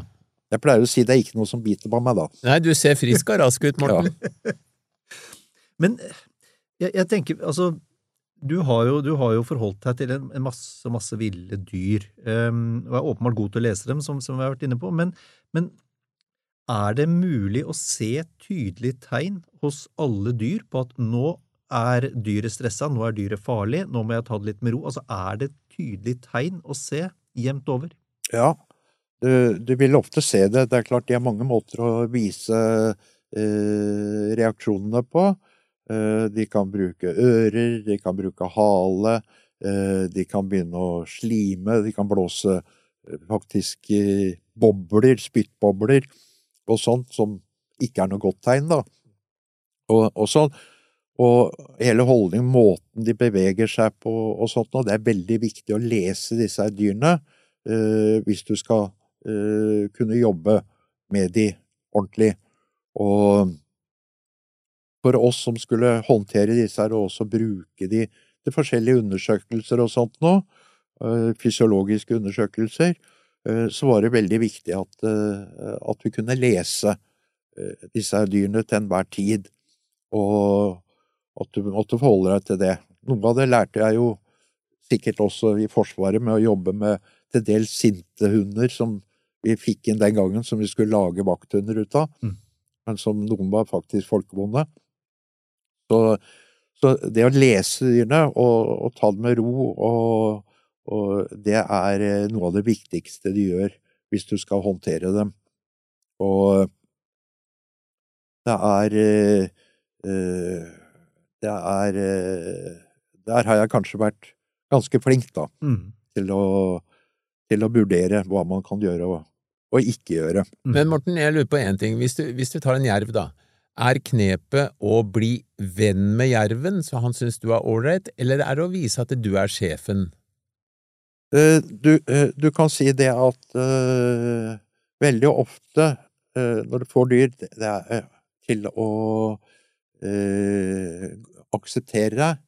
Speaker 3: Jeg pleier å si det er ikke noe som biter på meg da.
Speaker 2: Nei, du ser frisk og rask ut, Morten.
Speaker 1: ja. Men jeg, jeg, tenker, altså du har, jo, du har jo forholdt deg til en, en masse, masse ville dyr, um, og er åpenbart god til å lese dem, som, som vi har vært inne på, men, men er det mulig å se tydelige tegn hos alle dyr på at nå er dyret stressa, nå er dyret farlig, nå må jeg ta det litt med ro. Altså, er det et tydelig tegn å se jevnt over?
Speaker 3: Ja, du, du, vil ofte se det. Det er klart de har mange måter å vise eh, reaksjonene på. Eh, de kan bruke ører, de kan bruke hale, eh, de kan begynne å slime, de kan blåse eh, faktisk eh, bobler, spyttbobler og sånt, som ikke er noe godt tegn, da. Og, og sånn. Og hele holdningen, måten de beveger seg på og sånt og det er veldig viktig å lese disse dyrene uh, hvis du skal uh, kunne jobbe med de ordentlig. Og for oss som skulle håndtere disse her, og også bruke de til forskjellige undersøkelser og sånt nå, uh, fysiologiske undersøkelser, uh, så var det veldig viktig at, at vi kunne lese disse dyrene til enhver tid, og at du måtte forholde deg til det. Noe av det lærte jeg jo sikkert også i Forsvaret med å jobbe med til dels sinte hunder som vi fikk inn den gangen, som vi skulle lage vakthunder ut av,
Speaker 1: Mm.
Speaker 3: men som noen var faktisk folkevonde. Så, så det å lese dyrene og, og ta det med ro, og, og det er eh, noe av det viktigste du gjør hvis du skal håndtere dem. Og det er eh, eh, Det er Der har jeg kanskje vært ganske flink, da,
Speaker 1: Mm.
Speaker 3: til å, til å vurdere hva man kan gjøre og, og ikke gjøre.
Speaker 2: Men Morten, jeg lurer på én ting. Hvis du, hvis du tar en jerv, da. Er knepet å bli venn med jerven, så han syns du er ålreit, eller er det å vise at du er sjefen?
Speaker 3: Eh, Du, eh, du kan si det at uh, veldig ofte uh, når du får dyr det er eh, til å uh, akseptere deg,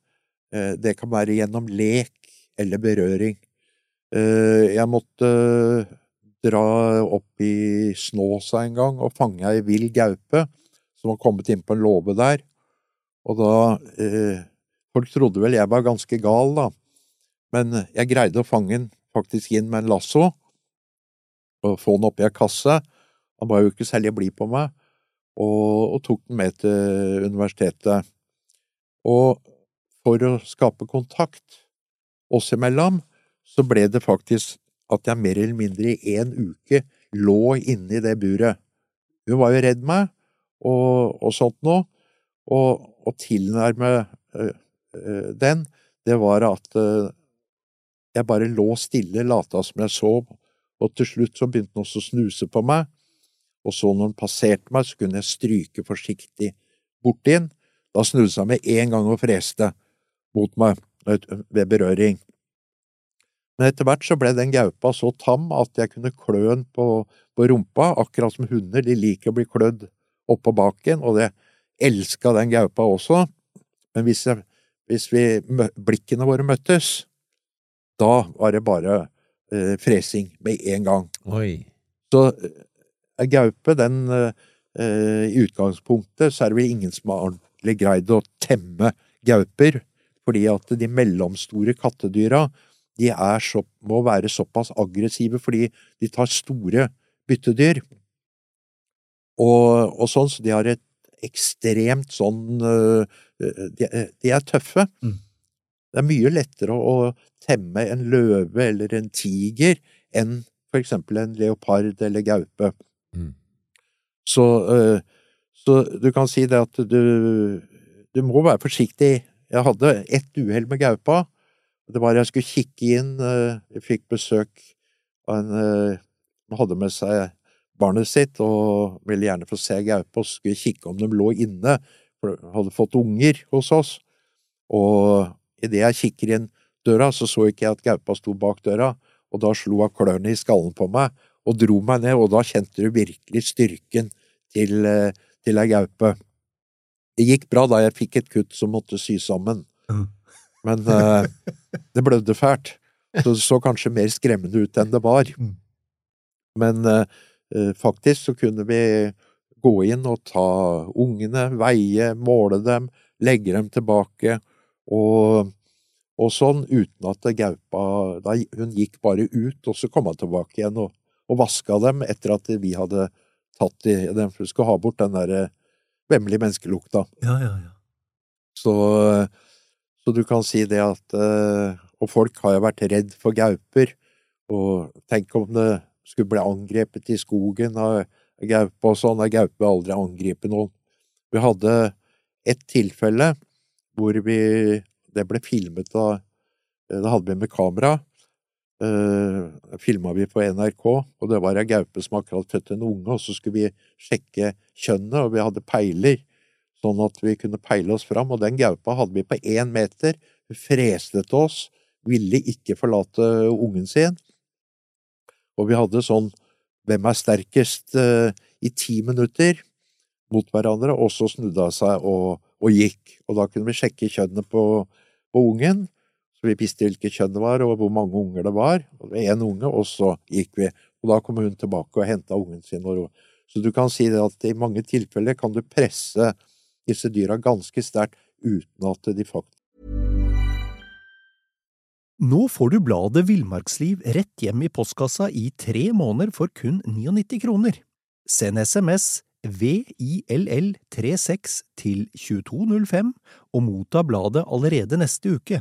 Speaker 3: det kan være gjennom lek eller berøring. Eh, jeg måtte dra opp i Snåsa en gang og fange ei vill gaupe som var kommet inn på en låve der. Og da eh, Folk trodde vel jeg var ganske gal, da. Men jeg greide å fange den faktisk inn med en lasso og få den oppi ei kasse. Han var jo ikke særlig blid på meg, og, og tok den med til universitetet. Og for å skape kontakt oss imellom, så ble det faktisk at jeg mer eller mindre i en uke lå inne i det buret. Hun var jo redd meg, og, og sånt noe, og, å tilnærme øh, øh, den, det var at øh, jeg bare lå stille, lata som jeg sov, og til slutt så begynte den også å snuse på meg, og så når den passerte meg, så kunne jeg stryke forsiktig bort inn. Da snudde den seg med en gang og freste mot meg ved berøring. Men etter hvert så ble den gaupa så tam at jeg kunne klø den på, på rumpa, akkurat som hunder, de liker å bli klødd oppå baken, og det elska den gaupa også. Men hvis, jeg, hvis vi, blikkene våre møttes, da var det bare eh, fresing med en gang.
Speaker 2: Oi.
Speaker 3: Så ei gaupe, den eh, I utgangspunktet så er det vel ingen som har ordentlig greid å temme gauper, fordi at de mellomstore kattedyra de er så, må være såpass aggressive fordi de tar store byttedyr. Og, og sånn, så de har et ekstremt sånn øh, de, de er tøffe.
Speaker 1: Mm.
Speaker 3: Det er mye lettere å, temme en løve eller en tiger enn for eksempel en leopard eller gaupe.
Speaker 2: Mm.
Speaker 3: Så, øh, så du kan si det at du, du må være forsiktig. Jeg hadde ett uhell med gaupa. Det var jeg skulle kikke inn, øh, jeg fikk besøk av en som hadde med seg barnet sitt og ville gjerne få se gaupe, og skulle kikke om de lå inne, for de hadde fått unger hos oss. Og idet jeg kikker inn døra, så så ikke jeg at gaupa sto bak døra, og da slo hun klørne i skallen på meg og dro meg ned, og da kjente du virkelig styrken til, eh, til ei gaupe. Det gikk bra da jeg fikk et kutt som måtte sy sammen,
Speaker 1: Mhm.
Speaker 3: Men eh, det blødde fælt. Så det så kanskje mer skremmende ut enn det var.
Speaker 1: Mm.
Speaker 3: Men eh, eh, faktisk så kunne vi gå inn og ta ungene, veie, måle dem, legge dem tilbake, og, og sånn, uten at gaupa da, Hun gikk bare ut, og så kom hun tilbake igjen og, og vaska dem etter at vi hadde tatt i dem, for hun skulle ha bort den der vemmelige menneskelukta.
Speaker 1: Ja, ja, ja.
Speaker 3: Så, så du kan si det at eh, Og folk har jo vært redd for gauper, og tenk om det skulle bli angrepet i skogen av gaupe og sånn. og gaupe vil aldri angripe noen. Vi hadde et tilfelle hvor vi Det ble filmet av Det hadde vi med kamera. Uh, filma vi på NRK, og det var ei gaupe som akkurat født en unge, og så skulle vi sjekke kjønnet, og vi hadde peiler sånn at vi kunne peile oss fram, og den gaupa hadde vi på én meter. Hun freste til oss, ville ikke forlate ungen sin. Og vi hadde sånn Hvem er sterkest eh, i ti minutter mot hverandre, og så snudde hun seg og, og gikk. Og da kunne vi sjekke kjønnet på, på ungen. Så vi visste hvilket kjønn det var, og hvor mange unger det var. Og det var én unge, og så gikk vi. Og da kom hun tilbake og henta ungen sin. Så du kan si det at i mange tilfeller kan du presse disse dyra ganske sterkt uten at de faktisk
Speaker 1: Nå får du bladet Villmarksliv rett hjem i postkassa i tre måneder for kun 99 kroner. Send SMS VILL36 til 2205 og motta bladet allerede neste uke.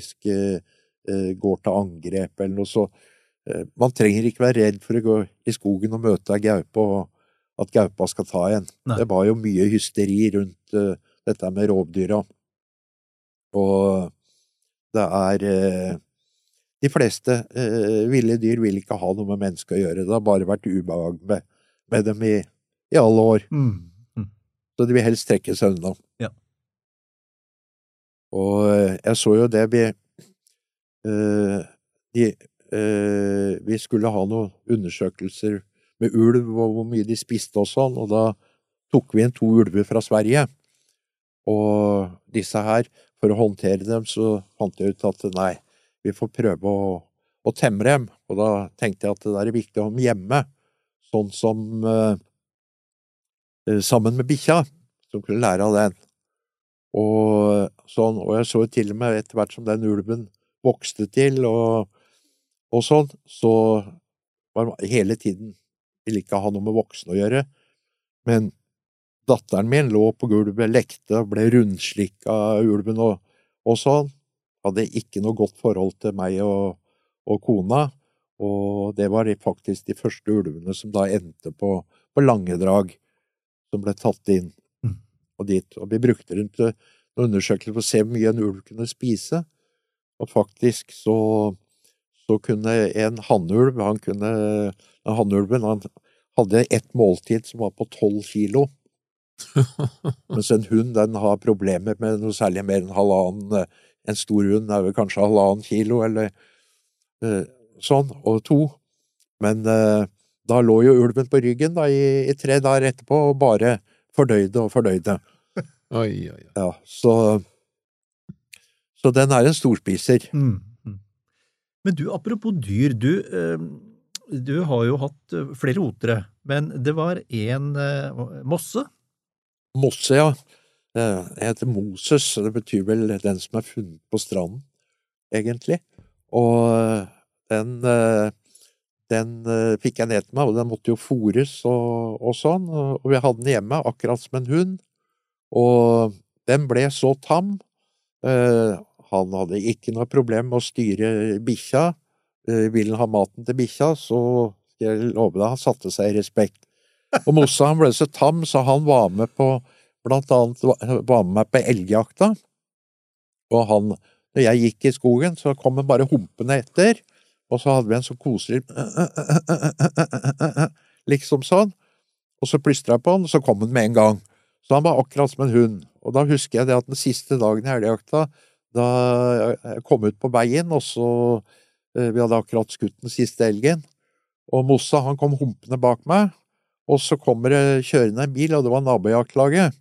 Speaker 3: Eh, eh, går til angrep eller noe så. Eh, man trenger ikke være redd for å gå i skogen og møte ei gaupe og at gaupa skal ta en.
Speaker 1: Nei.
Speaker 3: Det var jo mye hysteri rundt dette med rovdyra. Og det er De fleste ville dyr vil ikke ha noe med mennesker å gjøre. Det har bare vært ubehag med, med dem i, i alle år.
Speaker 1: Mm.
Speaker 3: Så de vil helst trekke seg unna. Og eh, jeg så jo det vi eh, de, eh, Vi skulle ha noen undersøkelser med ulv og hvor mye de spiste og sånn, og da tok vi inn to ulver fra Sverige. Og disse her, for å håndtere dem, så fant jeg ut at nei, vi får prøve å, å temme dem. Og da tenkte jeg at det der er viktig å ha dem hjemme, sånn som eh, sammen med bikkja, som kunne lære av den. Og, sånn, og jeg så jo til og med etter hvert som den ulven vokste til og, og sånn, så var det hele tiden ville ikke ha noe med voksne å gjøre. Men datteren min lå på gulvet, lekte og ble rundslikka av ulven og, og sånn. Hadde ikke noe godt forhold til meg og, og kona. Og det var faktisk de første ulvene som da endte på, på Langedrag, som ble tatt inn. Og dit. Og vi brukte dem til noen undersøkelser for å se hvor mye en ulv kunne spise. Og faktisk så, så kunne en hannulv, han kunne, hannulven, han hadde ett måltid som var på tolv kilo. Mens en hund, den har problemer med noe særlig mer enn halvannen eh, En stor hund er vel kanskje halvannen kilo, eller eh, sånn, og to. Men eh, da lå jo ulven på ryggen da, i, i tre dager etterpå og bare fordøyde og fordøyde.
Speaker 2: Oi, oi, oi.
Speaker 3: Ja, så Så den er en storspiser.
Speaker 1: Mm. Mm. Men du, apropos dyr, du, eh, du har jo hatt eh, flere otere, men det var en eh, mosse.
Speaker 3: Mosse, ja. Det heter Moses, og det betyr vel den som er funnet på stranden, egentlig. Og den, den eh, fikk jeg ned til meg, og den måtte jo fôres og, og sånn, og vi hadde den hjemme, akkurat som en hund. Og den ble så tam. Eh, Han hadde ikke noe problem med å styre bikkja. Eh, Vil han ha maten til bikkja, så skal jeg love deg, han satte seg i respekt. Og Mossa han ble så tam, så han var med på blant annet var med meg på elgjakta. Og han, når jeg gikk i skogen, så kom han bare humpende etter, og så hadde vi en sånn koselig Liksom sånn. Og så plystra jeg på han, og så kom han med en gang. Så han var akkurat som en hund. Og da husker jeg det at den siste dagen i elgjakta, da jeg kom ut på veien, og så eh, Vi hadde akkurat skutt den siste elgen, og Mossa han kom humpende bak meg, og så kommer det kjørende en bil, og det var nabojaktlaget.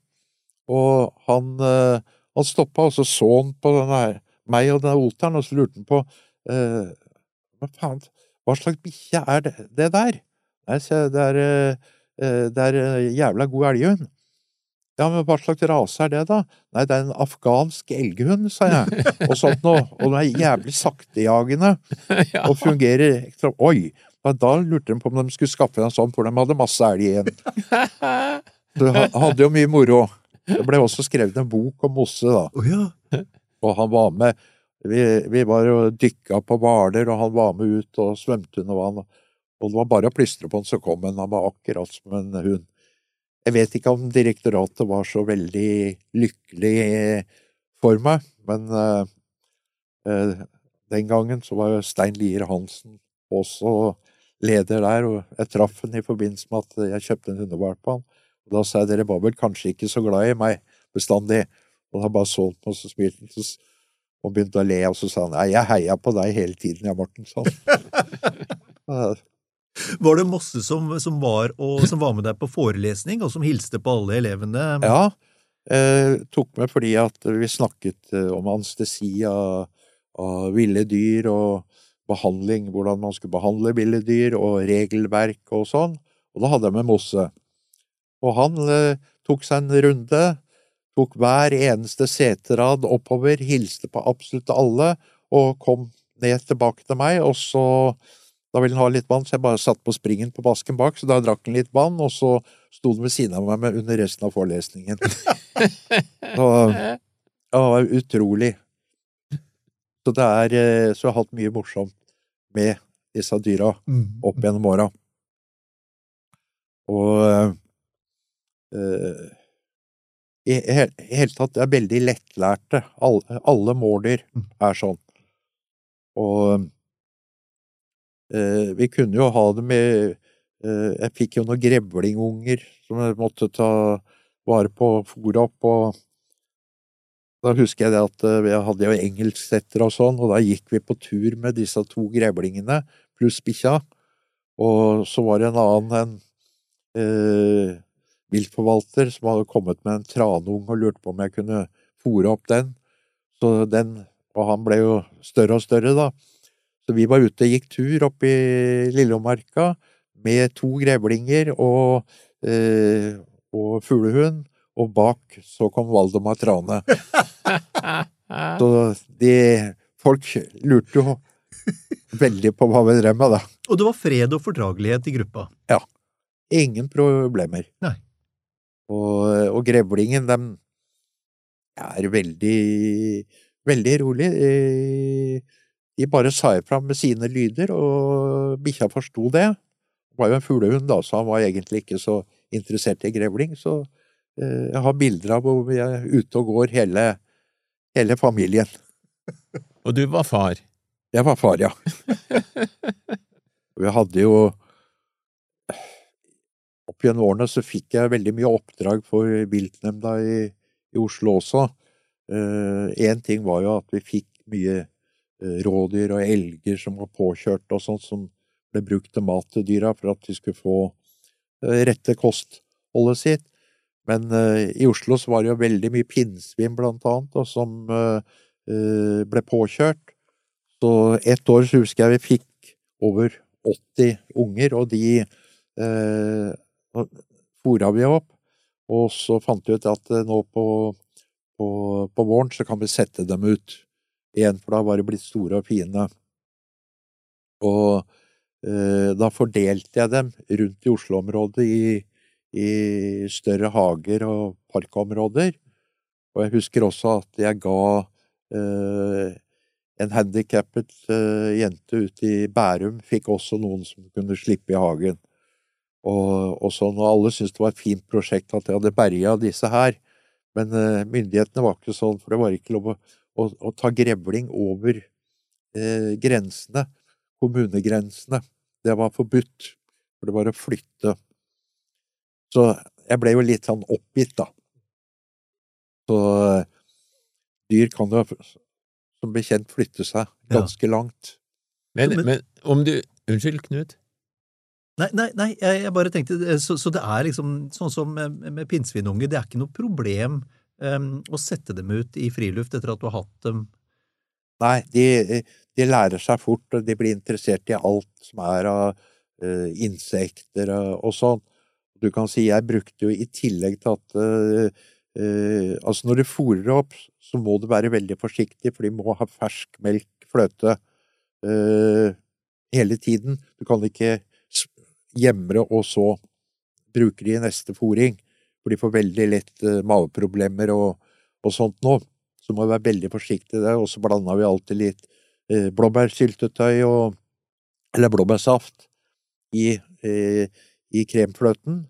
Speaker 3: Og han, eh, han stoppa, og så så han på denne, meg og den oteren, og så lurte han på eh, Hva faen, hva slags bikkje er det, det der? Nei, se, det er, det er jævla god elghund. Ja, men hva slags rase er det, da? Nei, det er en afghansk elghund, sa jeg, og sånt noe. Og den er jævlig saktejagende, og fungerer ekstra Oi! Da, lurte de på om de skulle skaffe en sånn, for de hadde masse elg igjen. Du hadde jo mye moro. Det ble også skrevet en bok om Mosse, da. Og han var med Vi, vi var og dykka på Hvaler, og han var med ut og svømte under vann. Og det var bare å plystre på han, så kom han. Han var akkurat som en hund. Jeg vet ikke om direktoratet var så veldig lykkelig for meg, men eh, eh, den gangen så var jo Stein Lier Hansen også leder der, og jeg traff han i forbindelse med at jeg kjøpte en hundevalp på han. Og da sa jeg dere var vel kanskje ikke så glad i meg bestandig, og da bare så han på og så smilte og begynte å le, og så sa han nei, jeg heia på deg hele tiden, ja, Morten, Sånn.
Speaker 1: Var det Mosse som, som, var, og, som var med deg på forelesning, og som hilste på alle elevene?
Speaker 3: Ja, eh, tok med fordi at vi snakket eh, om anestesi av, av ville dyr og behandling, hvordan man skulle behandle ville dyr og regelverk og sånn. Og da hadde jeg med Mosse. Og han eh, tok seg en runde, tok hver eneste seterad oppover, hilste på absolutt alle og kom ned tilbake til meg, og så da ville han ha litt vann, så jeg bare satt på springen på basken bak, så da drakk han litt vann, og så sto han ved siden av meg med under resten av forelesningen. så, det var utrolig. Så det er eh, Så jeg har hatt mye morsomt med disse dyra
Speaker 1: Mm.
Speaker 3: opp gjennom åra. Og eh, i he- hele tatt, er veldig lettlærte. Alle, alle mårdyr er sånn. Og eh, vi kunne jo ha det med eh, Jeg fikk jo noen grevlingunger som jeg måtte ta vare på og fôre opp, og da husker jeg det at eh, jeg hadde jo engelsksetter og sånn, og da gikk vi på tur med disse to grevlingene pluss bikkja, og så var det en annen en eh, viltforvalter som hadde kommet med en tranung og lurte på om jeg kunne fòre opp den. Så den, og han ble jo større og større, da. Så vi var ute og gikk tur opp i Lillomarka med to grevlinger og, eh, og fuglehund, og bak så kom Valdemar Trane. Så de Folk lurte jo veldig på hva vi drev med, da.
Speaker 1: Og det var fred og fordragelighet i gruppa. Ja.
Speaker 3: Ingen problemer.
Speaker 1: Nei.
Speaker 3: Og, og grevlingen, dem er veldig, veldig rolig. De, de bare sa ifra med sine lyder, og bikkja forsto det. Det var jo en fuglehund, da, så han var egentlig ikke så interessert i grevling. Så eh, jeg har bilder av hvor vi er ute og går, hele, hele familien.
Speaker 2: Og du var far.
Speaker 3: Jeg var far, ja. Jeg hadde jo Opp gjennom årene så fikk jeg veldig mye oppdrag for viltnemnda i, i Oslo også. Én ting var jo at vi fikk mye eh, rådyr og elger som var påkjørt og sånt, som ble brukt til mat til dyra for at de skulle få eh, rette kostholdet sitt. Men eh, i Oslo så var det jo veldig mye pinnsvin, blant annet, og som eh, eh, ble påkjørt. Så ett år så husker jeg vi fikk over 80 unger, og de eh, fôra vi opp. Og så fant vi ut at eh, nå på, på, på våren så kan vi sette dem ut igjen, for da var de blitt store og fine. Og eh, da fordelte jeg dem rundt i Oslo-området i, i større hager og parkområder. Og jeg husker også at jeg ga eh, en handikappet eh, jente ute i Bærum fikk også noen som kunne slippe i hagen. Og, og sånn, og alle syntes det var et fint prosjekt at jeg hadde berga disse her. Men uh, myndighetene var ikke sånn, for det var ikke lov å, å, å ta grevling over eh, grensene, kommunegrensene. Det var forbudt, for det var å flytte. Så jeg ble jo litt sånn oppgitt, da. Så eh, dyr kan jo som bekjent flytte seg
Speaker 1: Ja.
Speaker 3: ganske langt.
Speaker 2: Men,
Speaker 1: Men-
Speaker 2: men om du Unnskyld, Knut.
Speaker 1: Nei, nei, nei jeg, jeg bare tenkte eh, så, så det er liksom sånn som med, med pinnsvinunger, det er ikke noe problem um, å sette dem ut i friluft etter at du har hatt dem
Speaker 3: Nei, de, de lærer seg fort, og de blir interessert i alt som er av uh, insekter og, og sånn. Du kan si jeg brukte jo i tillegg til at uh, Uh, Altså når du fôrer opp, så må du være veldig forsiktig, for de må ha fersk melk, fløte, uh, hele tiden. Du kan ikke s- gjemre og så bruker de i neste fòring. for de får veldig lett eh, maveproblemer og, og sånt nå. Så må vi være veldig forsiktige der, og så blanda vi alltid litt eh, blåbærsyltetøy og Eller blåbærsaft i, eh, i kremfløten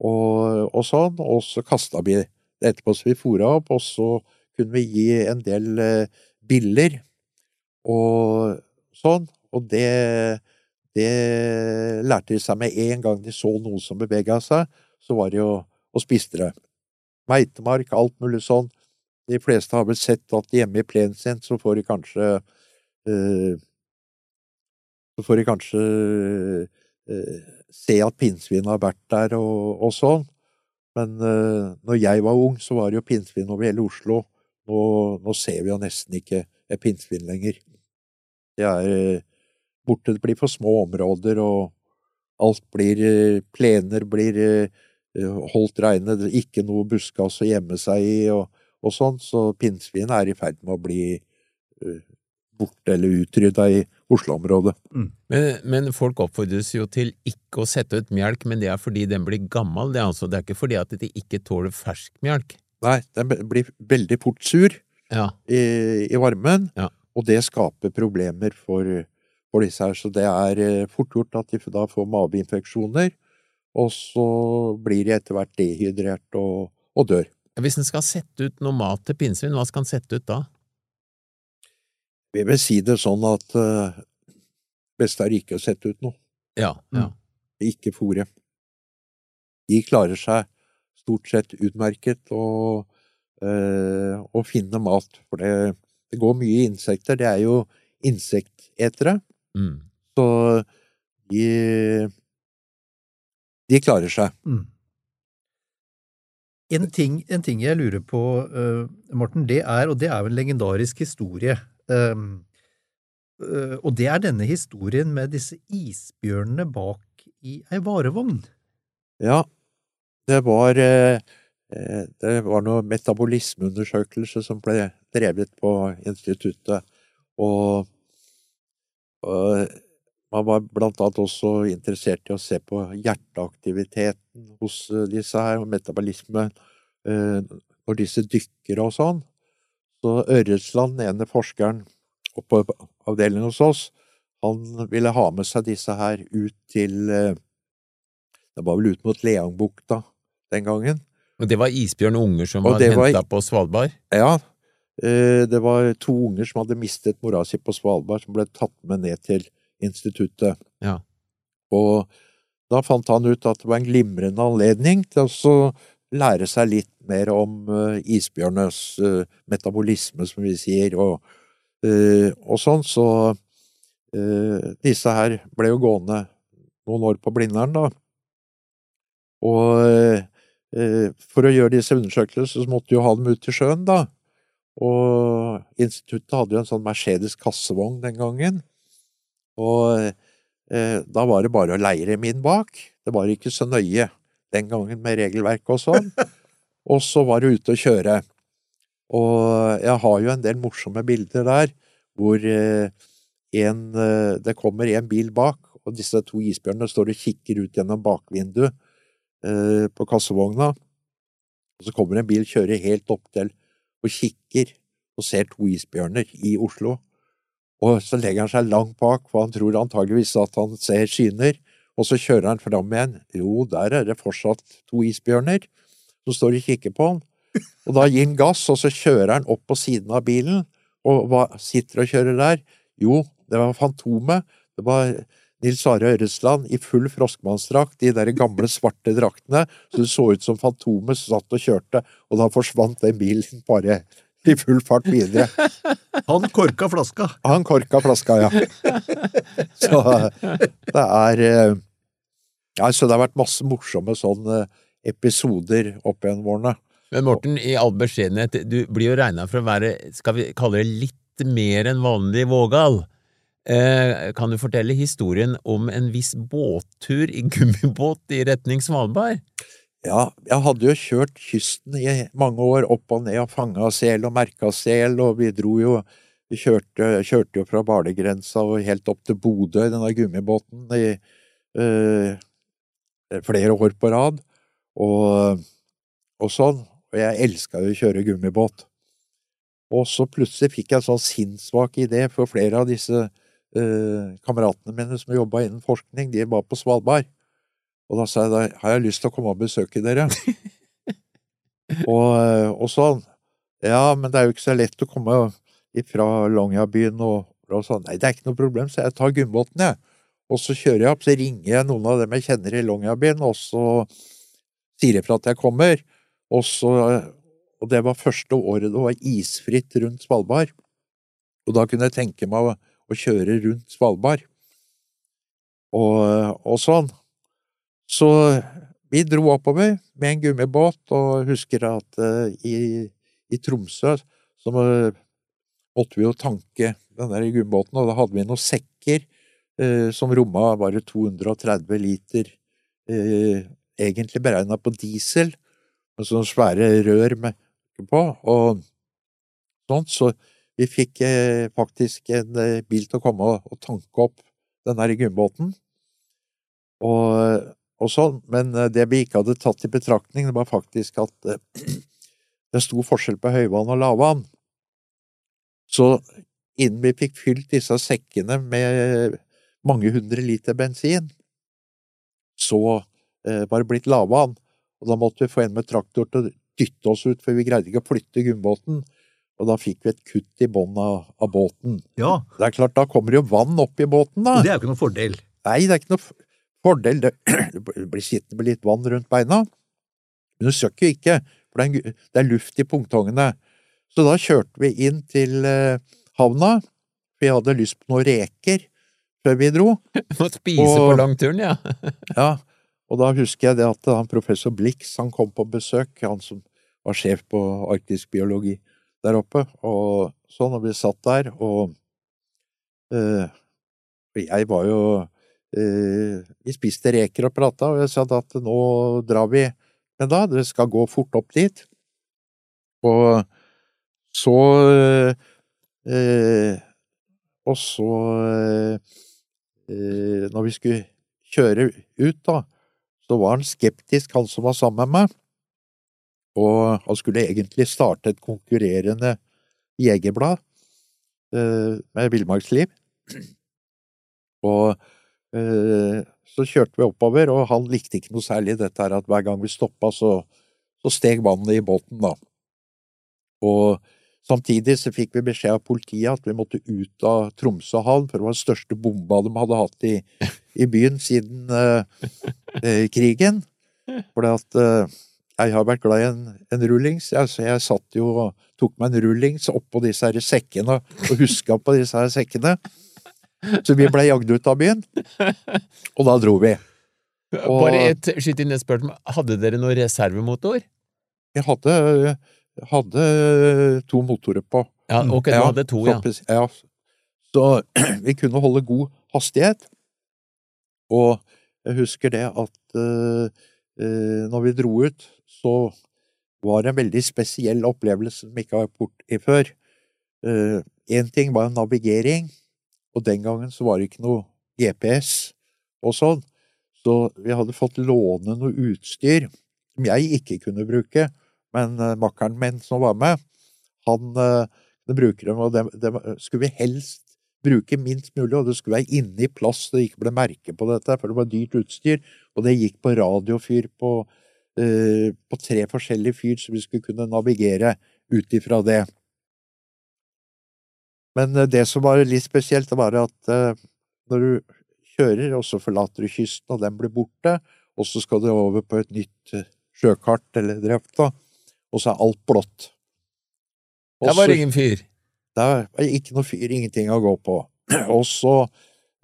Speaker 3: og, og sånn, og så kasta vi det etterpå, så vi fôra opp, og så kunne vi gi en del eh, biller og sånn, og det, det lærte de seg med en gang de så noe som bevega seg, så var det jo å spiste det. Meitemark, alt mulig sånn. De fleste har vel sett at hjemme i plenen sin så får de kanskje eh, Så får de kanskje eh, se at pinnsvinet har vært der og, og sånn. Men uh, når jeg var ung, så var det jo pinnsvin over hele Oslo. Nå, nå ser vi jo nesten ikke pinnsvin lenger. Det er borte, det blir for små områder, og alt blir uh, Plener blir holdt reine, det er ikke noe buskas å gjemme seg i, og, og sånn, så pinnsvin er i ferd med å bli borte eller utrydda i Oslo-området.
Speaker 2: Mm. Men, men, folk oppfordres jo til ikke å sette ut melk, men det er fordi den blir gammel, det er, altså, det er ikke fordi at de ikke tåler fersk melk?
Speaker 3: Nei, den blir veldig fort sur
Speaker 2: ja.
Speaker 3: i, i, varmen,
Speaker 2: ja.
Speaker 3: og det skaper problemer for, for, disse her. Så det er eh, fort gjort at de da får mageinfeksjoner, og så blir de etter hvert dehydrert og, og dør.
Speaker 2: Hvis en skal sette ut noe mat til pinnsvin, hva skal en sette ut da?
Speaker 3: Vi vil si det sånn at uh, beste er ikke å sette ut noe.
Speaker 2: Ja, ja.
Speaker 3: Ikke fòre. De klarer seg stort sett utmerket og, uh, og finne mat, for det, det, går mye insekter. Det er jo insektetere.
Speaker 2: Mm.
Speaker 3: Så de de klarer seg.
Speaker 1: Mm. En, ting, en, ting, jeg lurer på, uh, Morten, det er, og det er jo en legendarisk historie, Um, uh, og det er denne historien med disse isbjørnene bak i ei varevogn.
Speaker 3: Ja, det var uh, det var noe metabolismeundersøkelse som ble drevet på instituttet, og, og man var blant annet også interessert i å se på hjerteaktiviteten hos disse her, og metabolisme når disse dykker og sånn. Så Ørretsland, ene forskeren oppe på avdelingen hos oss, han ville ha med seg disse her ut til eh, Det var vel ut mot Leangbukta den gangen.
Speaker 2: Og det var Isbjørn Unger som var henta på Svalbard?
Speaker 3: Ja. Eh, det var to unger som hadde mistet mora si på Svalbard, som ble tatt med ned til instituttet.
Speaker 2: Ja.
Speaker 3: Og da fant han ut at det var en glimrende anledning til å lære seg litt mer om uh, isbjørnenes uh, metabolisme, som vi sier, og, og sånn. Så disse her ble jo gående noen år på Blindern, da. Og for å gjøre disse undersøkelsene, så måtte jo ha dem ut til sjøen, da. Og instituttet hadde jo en sånn Mercedes kassevogn den gangen. Og da var det bare å leire min bak. Det var ikke så nøye den gangen med regelverk og sånn. Og så var det ute å kjøre. Og jeg har jo en del morsomme bilder der hvor eh, en, eh, det kommer en bil bak, og disse to isbjørnene står og kikker ut gjennom bakvinduet eh, på kassevogna. Og så kommer en bil kjører helt opp til og kikker og ser to isbjørner i Oslo. Og så legger han seg langt bak, for han tror antageligvis at han ser skyner, Og så kjører han fram igjen. Jo, der er det fortsatt to isbjørner som står og kikker på han. Og da gir han gass, og så kjører han opp på siden av bilen. Og hva sitter og kjører der? Jo, det var Fantomet. Det var Nils Are Ørresland i full froskmannsdrakt, de der gamle, svarte draktene. Så det så ut som Fantomet satt og kjørte, og da forsvant den bilen bare i full fart videre.
Speaker 1: Han korka flaska.
Speaker 3: Han korka flaska, ja. Så det er eh, ja, så det har vært masse morsomme sånne episoder opp gjennom årene.
Speaker 2: Men Morten, i all beskjedenhet, du blir jo regna for å være, skal vi kalle det litt mer enn vanlig vågal. Eh, kan du fortelle historien om en viss båttur i gummibåt i retning Svalbard?
Speaker 3: Ja, jeg hadde jo kjørt kysten i mange år, opp og ned og fanga sel og merka sel, og vi dro jo Vi kjørte, kjørte jo fra Barlegrensa og helt opp til Bodø i denne gummibåten i øh, flere år på rad, og, og sånn. Og jeg elska jo å kjøre gummibåt. Og så plutselig fikk jeg en sånn sinnssvak idé, for flere av disse kameratene mine som jobba innen forskning, de var på Svalbard. Og da sa jeg da har jeg lyst til å komme og besøke dere. og, og, sånn. Ja, men det er jo ikke så lett å komme fra Longyearbyen og, og sånn. Nei, det er ikke noe problem, så jeg tar Gunnbåten, jeg. Og så kjører jeg opp, så ringer jeg noen av dem jeg kjenner i Longyearbyen, og så sier jeg fra at jeg kommer. Og så Og det var første året det var isfritt rundt Svalbard. Og da kunne jeg tenke meg å, å kjøre rundt Svalbard. Og, og sånn. Så vi dro oppover med en gummibåt, og husker at uh, i, i, Tromsø så måtte vi jo tanke den der gummibåten, og da hadde vi noen sekker uh, som romma bare 230 liter, uh, egentlig beregna på diesel, med sånne svære rør med på, og sånt, så vi fikk faktisk en bil til å komme og, og tanke opp den der gummibåten. Og og sånn, men eh, det vi ikke hadde tatt i betraktning, det var faktisk at eh, det sto forskjell på høyvann og lavvann. Så innen vi fikk fylt disse sekkene med mange hundre liter bensin, så eh, var det blitt lavvann, og da måtte vi få en med traktor til å dytte oss ut, for vi greide ikke å flytte gummibåten. Og da fikk vi et kutt i bånn av, av, båten.
Speaker 1: Ja.
Speaker 3: Det er klart, da kommer det jo vann opp i båten, da.
Speaker 1: Det er jo ikke noen fordel.
Speaker 3: Nei, det er ikke noen Fordel det, blir sittende med litt vann rundt beina, men du søkker jo ikke, for det er luft i pungtongene. Så da kjørte vi inn til eh, havna, for vi hadde lyst på noen reker før vi dro.
Speaker 2: Må spise og, på langturen, ja.
Speaker 3: ja, og da husker jeg det at han professor Blix han kom på besøk, han som var sjef på arktisk biologi der oppe, og sånn, og vi satt der, og eh, jeg var jo Eh, vi spiste reker og prata, og jeg sa at nå drar vi. Men da, det skal gå fort opp dit. Og så eh, Og så eh, Når vi skulle kjøre ut, da, så var han skeptisk, han som var sammen med meg. Og han skulle egentlig starte et konkurrerende jegerblad med villmarksliv. Og Eh, så kjørte vi oppover, og han likte ikke noe særlig dette her at hver gang vi stoppa, så, så steg vannet i båten, da. Og samtidig så fikk vi beskjed av politiet at vi måtte ut av Tromsø havn, for det var den største bomba de hadde hatt i, i byen siden eh, eh, krigen. For at eh, jeg har vært glad i en, en rullings, jeg, så jeg satt jo og tok meg en rullings oppå disse her sekkene og huska på disse her sekkene. Så vi ble jagd ut av byen, og da dro vi.
Speaker 2: Og... Bare et skyt inn et spørsmål. Hadde dere noe reservemotor?
Speaker 3: Jeg hadde, hadde to motorer på.
Speaker 2: Ja, ok, du hadde to, ja.
Speaker 3: Så, ja. Så vi kunne holde god hastighet. Og jeg husker det at uh, uh, når vi dro ut, så var det en veldig spesiell opplevelse som ikke har vært borti før. Én uh, ting var navigering, og den gangen så var det ikke noe GPS og sånn, så vi hadde fått låne noe utstyr som jeg ikke kunne bruke, men uh, makkeren min som var med, han uh, bruker dem, og det, det, skulle vi helst bruke minst mulig, og det skulle være inne i plass så det ikke ble merke på dette, for det var dyrt utstyr, og det gikk på radiofyr på, uh, på tre forskjellige fyr, så vi skulle kunne navigere ut ifra det. Men eh, det som var litt spesielt, var at eh, når du kjører, og så forlater du kysten, og den blir borte, og så skal du over på et nytt eh, sjøkart eller drept, og så er alt blått.
Speaker 2: Der var det ingen fyr?
Speaker 3: Der var ikke noe fyr, ingenting å gå på. Og så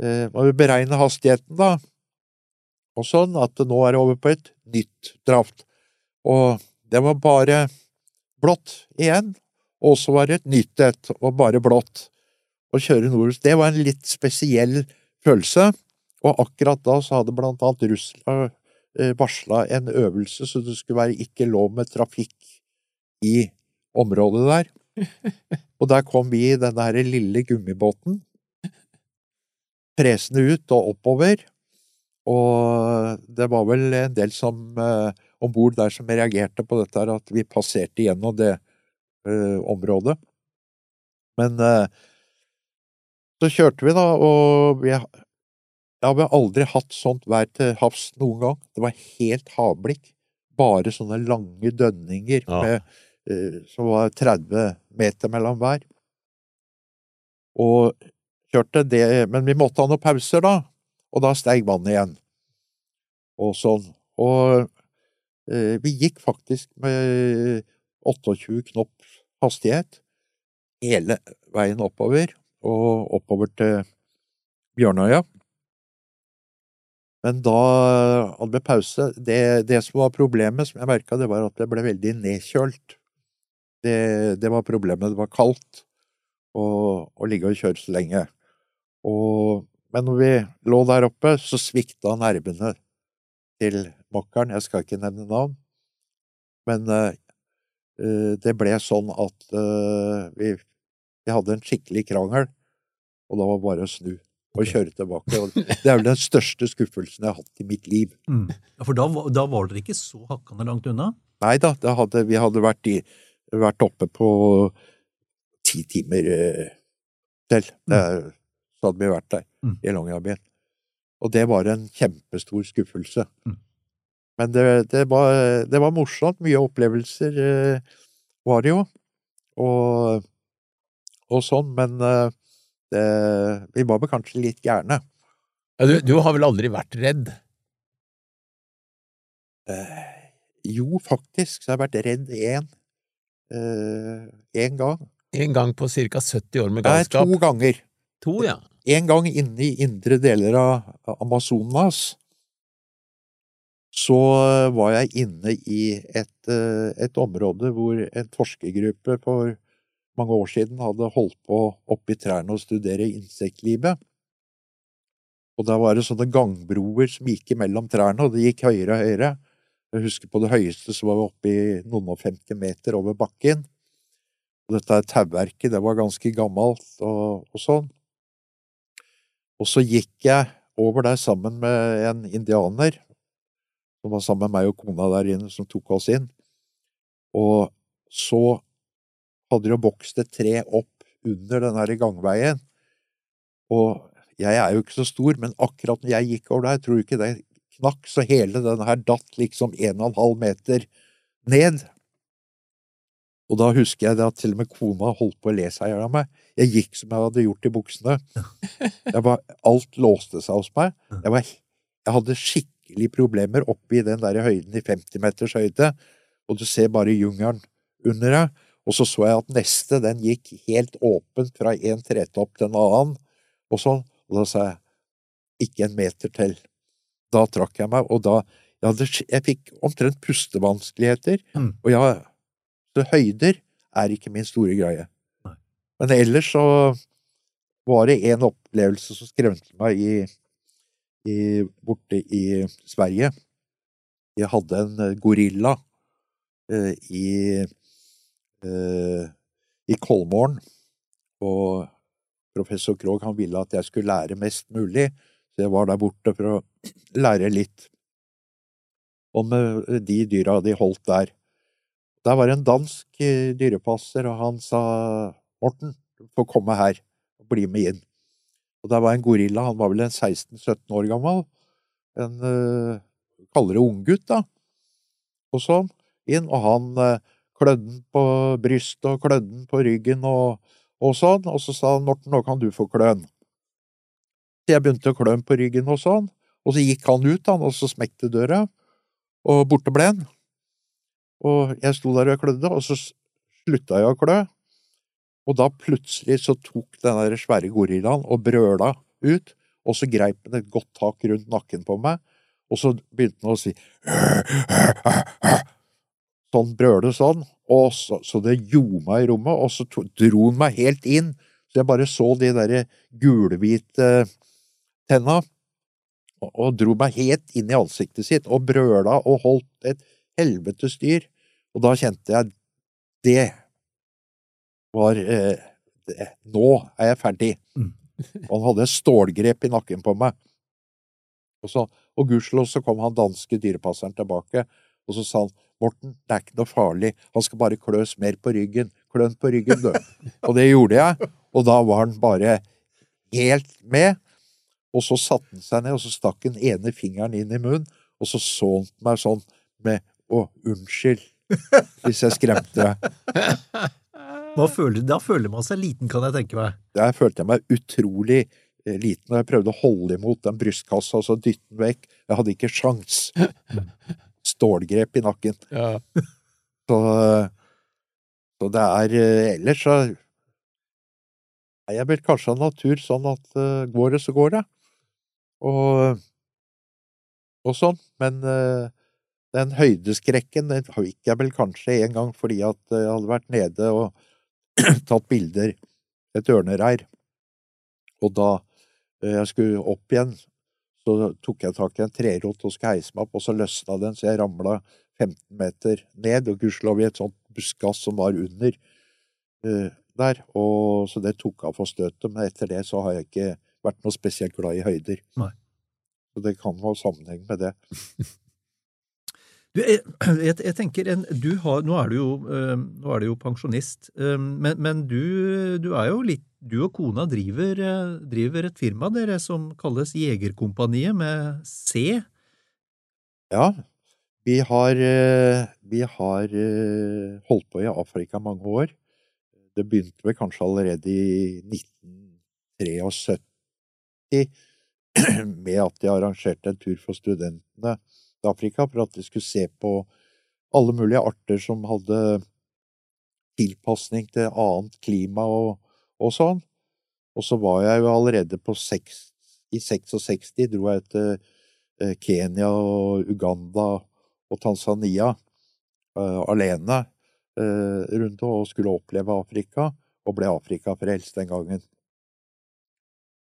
Speaker 3: eh, må vi beregne hastigheten, da, og sånn at det nå er over på et nytt draft. Og det var bare blått igjen, og så var det et nytt et, og bare blått. Å kjøre nordover. Det var en litt spesiell følelse, og akkurat da så hadde blant annet Russland eh, varsla en øvelse så det skulle være ikke lov med trafikk i området der. Og der kom vi i denne lille gummibåten, presende ut og oppover, og det var vel en del som eh, om bord der som reagerte på dette, her, at vi passerte gjennom det eh, området. Men eh, så kjørte vi, da, og vi, ja, vi har aldri hatt sånt vær til havs noen gang. Det var helt havblikk. Bare sånne lange dønninger ja. med, eh, som var 30 meter mellom hver. Og kjørte det Men vi måtte ha noen pauser, da. Og da steig vannet igjen. Og sånn. Og eh, vi gikk faktisk med 28 knop hastighet hele veien oppover, og oppover til Bjørnøya. Men da hadde vi pause. Det, det som var problemet, som jeg merka, det var at det ble veldig nedkjølt. Det, det var problemet. Det var kaldt å ligge og kjøre så lenge. Og, men når vi lå der oppe, så svikta nervene til mokkeren. Jeg skal ikke nevne navn. Men uh, det ble sånn at uh, vi, vi, hadde en skikkelig krangel, og da var det bare å snu og kjøre tilbake. Og det er vel den største skuffelsen jeg har hatt i mitt liv.
Speaker 1: Mm. Ja, For da, da, var dere ikke så hakkende langt unna?
Speaker 3: Nei da, hadde, vi hadde vært, i, vært, oppe på ti timer til. Det, så hadde vi vært der mm. i Longyearbyen. Og det var en kjempestor skuffelse. Mm. Men det, det, var, det, var, morsomt. Mye opplevelser eh, var det jo. Og, og sånn, men eh, det, vi var vel kanskje litt gærne.
Speaker 2: Ja, du, du, har vel aldri vært redd?
Speaker 3: Eh, jo, faktisk, så har jeg vært redd én. Én eh, gang.
Speaker 2: En gang på ca. 70 år med galskap?
Speaker 3: Nei, to ganger.
Speaker 2: To, ja.
Speaker 3: En gang inne i indre deler av Amazonas så var jeg inne i et, eh, et, område hvor en forskergruppe for mange år siden hadde holdt på oppi trærne og studere insektlivet. Og der var det sånne gangbroer som gikk mellom trærne, og det gikk høyere og høyere. Jeg husker på det høyeste så var vi oppe i noen og femti meter over bakken. Og dette tauverket, det var ganske gammelt og, og sånn. Og så gikk jeg over der sammen med en indianer, som var sammen med meg og kona der inne, som tok oss inn. Og så hadde det vokst et tre opp under den der gangveien. Og jeg er jo ikke så stor, men akkurat når jeg gikk over der, tror du ikke det knakk, så hele den her datt liksom en og en halv meter ned. Og da husker jeg at til og med kona holdt på å le seg i hjel av meg. Jeg gikk som jeg hadde gjort i buksene. Var, alt låste seg hos meg. Jeg, var, jeg hadde skikkelig problemer oppe i den der høyden i 50 meters høyde, og du ser bare jungelen under deg. Og så så jeg at neste, den gikk helt åpent fra en tretopp til en annen, og sånn. Og da sa jeg ikke en meter til. Da trakk jeg meg, og da Jeg, hadde, jeg fikk omtrent pustevanskeligheter, mm. og jeg så høyder er ikke min store greie. Men ellers så var det en opplevelse som skremte meg i, i, borte i Sverige. Jeg hadde en eh, gorilla eh, i, eh, i Kolmården, og professor Krogh han ville at jeg skulle lære mest mulig, så jeg var der borte for å lære litt om eh, de dyra de holdt der. Der var det en dansk eh, dyrepasser, og han sa Morten, du får komme her og bli med inn. Og der var en gorilla, han var vel en 16-17 år gammel. En uh, kaller det unggutt, da. Og sånn. Inn, og han uh, klødde den på brystet og klødde den på ryggen og, og, sånn. Og så sa han Morten, nå kan du få kløn. Så jeg begynte å klø på ryggen og sånn. Og så gikk han ut, han, og så smekte døra, og borte ble han. Og jeg sto der og klødde, og så slutta jeg å klø. Og da plutselig så tok den der svære gorillaen og brøla ut, og så greip den et godt tak rundt nakken på meg, og så begynte den å si Sånn brøle sånn, og så, så det ljoma i rommet, og så to, dro den meg helt inn, så jeg bare så de derre gulhvite tenna, og, og dro meg helt inn i ansiktet sitt, og brøla og holdt et helvetes dyr. Og da kjente jeg det var eh, det, Nå er jeg ferdig. Mm. og han hadde et stålgrep i nakken på meg. Og, så, og gudskjelov så kom han danske dyrepasseren tilbake, og så sa han Morten, det er ikke noe farlig, han skal bare kløs mer på ryggen. Kløn på ryggen, du. og det gjorde jeg, og da var han bare helt med. Og så satte han seg ned, og så stakk han ene fingeren inn i munnen, og så så han meg sånn med Å, unnskyld, hvis jeg skremte deg.
Speaker 1: Hva føler, da føler man seg liten, kan jeg tenke meg.
Speaker 3: Der følte jeg meg utrolig eh, liten, og jeg prøvde å holde imot den brystkassa og så dytte den vekk. Jeg hadde ikke sjans. Stålgrep i nakken.
Speaker 2: Ja.
Speaker 3: Så, så det er eh, Ellers så er jeg vel kanskje av natur sånn at eh, går det, så går det. Og, og sånn. Men den høydeskrekken den fikk jeg vel kanskje en gang fordi at jeg hadde vært nede og tatt bilder et ørnereir. Og da eh, jeg skulle opp igjen, så tok jeg tak i en trerot og skulle heise meg opp, og så løsna den, så jeg ramla 15 meter ned, og gudskjelov i et sånt buskas som var under uh, der, og så det tok av for støtet, men etter det så har jeg ikke vært noe spesielt glad i høyder.
Speaker 1: Nei.
Speaker 3: Så det kan ha sammenheng med det.
Speaker 1: Du, jeg, jeg, tenker, har, nå, er jo, eh, nå er du jo pensjonist, eh, men, men du, du er jo litt Du og kona driver, eh, driver et firma dere som kalles Jegerkompaniet, med C.
Speaker 3: Ja, vi har, vi har holdt på i Afrika mange år. Det begynte vel kanskje allerede i 1973 med at de arrangerte en tur for studentene Afrika for at vi skulle se på alle mulige arter som hadde tilpasning til annet klima og, og sånn. Og så var jeg jo allerede på seks, i 66 dro jeg til eh, Kenya og Uganda og Tanzania uh, alene uh, rundt og skulle oppleve Afrika, og ble Afrikafrelst den gangen.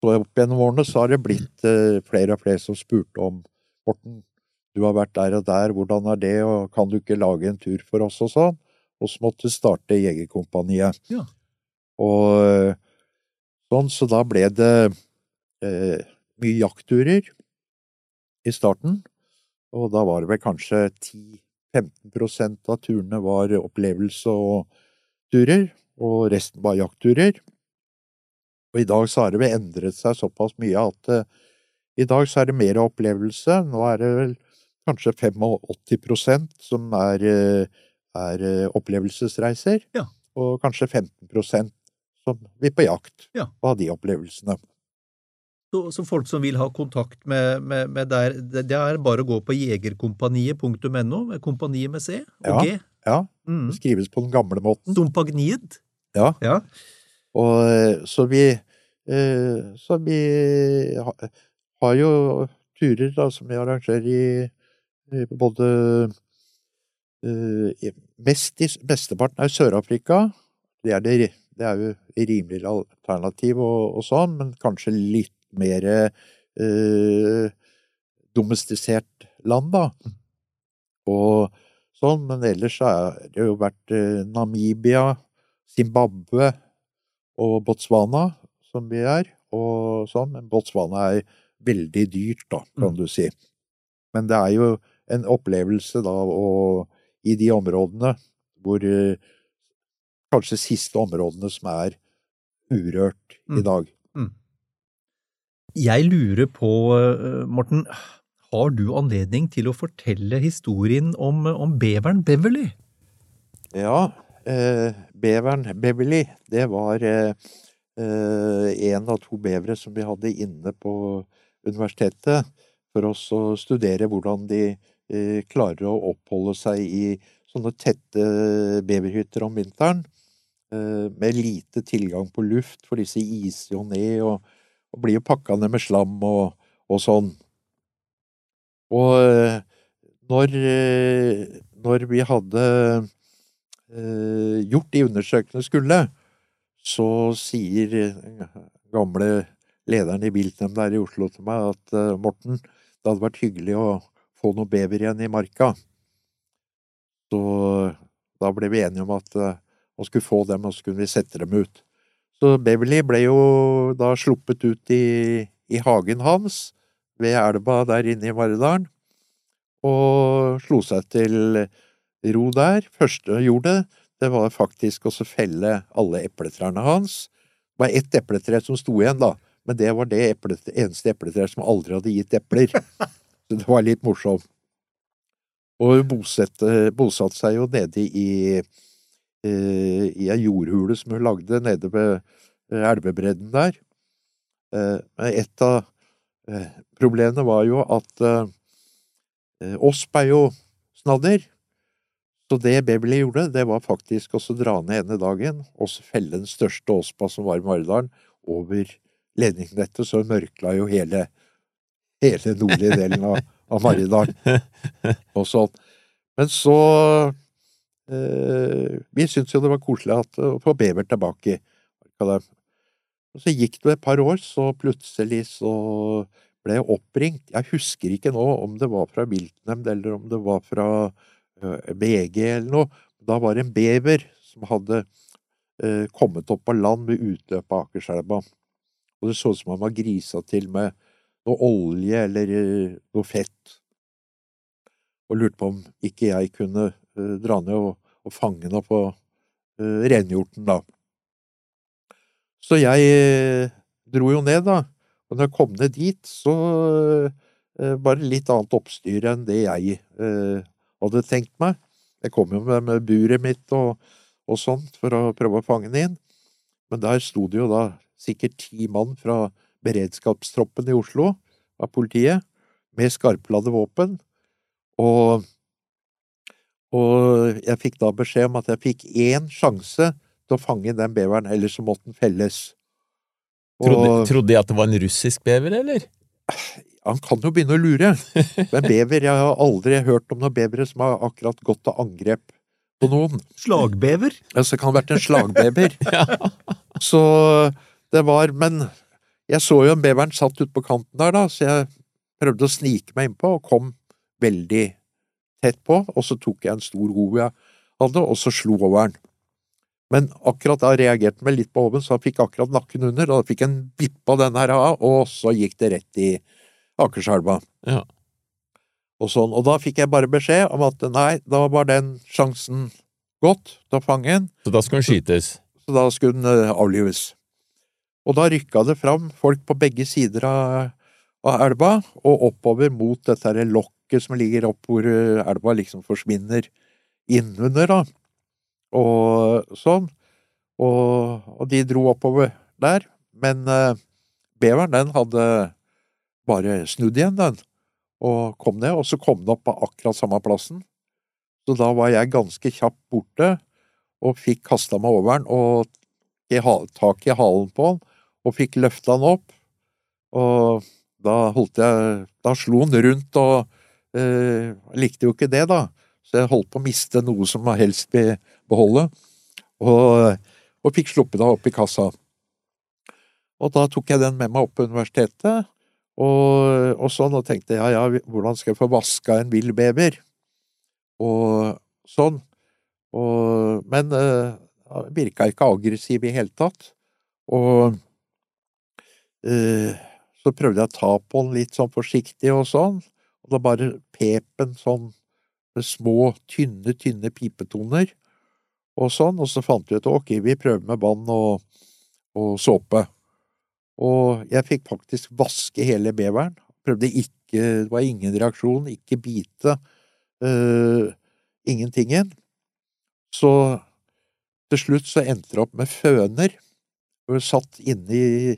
Speaker 3: Så opp gjennom årene så har det blitt uh, flere og flere som spurte om Morten, du har vært der og der, hvordan er det, og kan du ikke lage en tur for oss og sånn? Og så måtte starte Jegerkompaniet.
Speaker 1: Ja.
Speaker 3: Og sånn, så da ble det eh, mye jaktturer i starten. Og da var det vel kanskje 10-15 av turene var opplevelse og turer, og resten var jaktturer. Og i dag så har det vel endret seg såpass mye at eh, i dag så er det mer opplevelse. Nå er det vel kanskje 85% som er, eh, er eh, opplevelsesreiser,
Speaker 1: Ja.
Speaker 3: og kanskje 15% som vil på jakt
Speaker 1: Ja.
Speaker 3: og ha de opplevelsene.
Speaker 1: Så, så folk som vil ha kontakt med, med, med der, det, er bare å gå på jegerkompaniet.no, kompaniet med C og
Speaker 3: Ja.
Speaker 1: G.
Speaker 3: Ja,
Speaker 1: Mm.
Speaker 3: det skrives på den gamle måten.
Speaker 1: Dumpagnid?
Speaker 3: Ja.
Speaker 1: Ja.
Speaker 3: Og eh, så vi Så vi har jo turer da som vi arrangerer i både eh, Mest i Mesteparten er Sør-Afrika. Det er, det, det er jo rimeligere alternativ og, og sånn, men kanskje litt mer eh, domestisert land, da. Og sånn, men ellers så er det jo vært eh, Namibia, Zimbabwe og Botswana som vi er, og sånn. Men Botswana er veldig dyrt, da, kan
Speaker 1: Mm.
Speaker 3: du si. Men det er jo en opplevelse, da, og i de områdene hvor eh, Kanskje siste områdene som er urørt i
Speaker 1: Mm.
Speaker 3: dag.
Speaker 1: Jeg lurer på, eh, Morten, har du anledning til å fortelle historien om, om beveren Beverly?
Speaker 3: Ja, eh, beveren Beverly, det var eh, eh, en av to bevere som vi hadde inne på universitetet for oss å studere hvordan de klarer å oppholde seg i sånne tette beverhytter om vinteren, eh, med lite tilgang på luft, for disse iser jo ned og, og blir jo pakka ned med slam og, og sånn. Og eh, når, eh, når vi hadde eh, gjort de undersøkelsene skulle, så sier gamle lederen i Biltnemnda her i Oslo til meg at eh, Morten, det hadde vært hyggelig å få noe bever igjen i marka. Så da ble vi enige om at eh, man skulle få dem, og så kunne vi sette dem ut. Så Beverly ble jo da sluppet ut i, i hagen hans ved elva der inne i Maridalen, og slo seg til ro der. Første hun gjorde, det var faktisk å felle alle epletrærne hans. Det var ett epletre som sto igjen, da, men det var det epletre, eneste epletreet som aldri hadde gitt epler. Så det var litt morsomt. Og hun bosatte, seg jo nede i, eh, i ei jordhule som hun lagde nede ved elvebredden der. Eh, et av eh, problemene var jo at Osp er jo snadder. Så det Beverly gjorde, det var faktisk også dra ned ene dagen og felle den største åspa som var i Maridalen, over ledningsnettet, så mørkla jo hele, hele nordlige delen av, av Maridal. Og sånn. Men så eh, Vi syntes jo det var koselig at, å få bever tilbake. Og så gikk det et par år, så plutselig så ble jeg oppringt. Jeg husker ikke nå om det var fra viltnemnd eller om det var fra eh, BG eller noe. Da var det en bever som hadde eh, kommet opp på land ved utløpet av Akerselva. Og det så ut som han var grisa til med noe olje eller eh, noe fett. Og lurte på om ikke jeg kunne eh, dra ned og, og fange noe på uh, renhjorten, da. Så jeg eh, dro jo ned, da. Og når jeg kom ned dit, så uh, var det litt annet oppstyr enn det jeg uh, hadde tenkt meg. Jeg kom jo med, med buret mitt og, og sånt for å prøve å fange den inn. Men der sto det jo da sikkert ti mann fra beredskapstroppen i Oslo, av politiet, med skarpladde våpen. Og, og jeg fikk da beskjed om at jeg fikk én sjanse til å fange den beveren, ellers så måtte den felles.
Speaker 2: Trodde,
Speaker 3: Og-
Speaker 2: trodde de at det var en russisk bever, eller?
Speaker 3: han kan jo begynne å lure. Men bever, jeg har aldri hørt om noen bevere som har akkurat gått til angrep på noen.
Speaker 1: Slagbever?
Speaker 3: Altså, det kan ha vært en slagbever. Så det var Men jeg så jo en beveren satt ute på kanten der, da, så jeg prøvde å snike meg innpå, og kom veldig tett på, og så tok jeg en stor hov jeg hadde, og så slo over den. Men akkurat da reagerte han vel litt på hoven, så han fikk akkurat nakken under, og da fikk han vippa den her av, og så gikk det rett i Akerselva.
Speaker 2: Ja.
Speaker 3: Og sånn, og da fikk jeg bare beskjed om at nei, da var den sjansen gått til å fange den,
Speaker 2: Så da skulle den skytes.
Speaker 3: så da skulle den eh, avlives. Og da rykka det fram folk på begge sider av, av elva, og oppover mot dette her lokket som ligger opp hvor eh, elva liksom forsvinner innunder, da. Og sånn. Og, og de dro oppover der, men eh, beveren, den hadde bare snudd igjen, den, og kom ned, og så kom den opp på akkurat samme plassen. Så da var jeg ganske kjapt borte, og fikk kasta meg over den og tak i halen på den, og fikk løfta den opp. Og da holdt jeg Da slo den rundt, og eh, likte jo ikke det, da. Så jeg holdt på å miste noe som jeg helst vil beholde, og, og fikk sluppet det opp i kassa. Og da tok jeg den med meg opp på universitetet, og, og sånn, og tenkte ja, ja, hvordan skal jeg få vaska en vill bever? Og sånn. Og, men eh, han virka ikke aggressiv i hele tatt. Og så prøvde jeg å ta på den litt sånn forsiktig og sånn, og da bare pep en sånn med små, tynne, tynne pipetoner og sånn, og så fant vi ut ok, vi prøver med vann og, og såpe. Og jeg fikk faktisk vaske hele beveren. Prøvde ikke, det var ingen reaksjon, ikke bite, ingenting ingentingen. Så til slutt så endte det opp med føner. Hun satt inne i,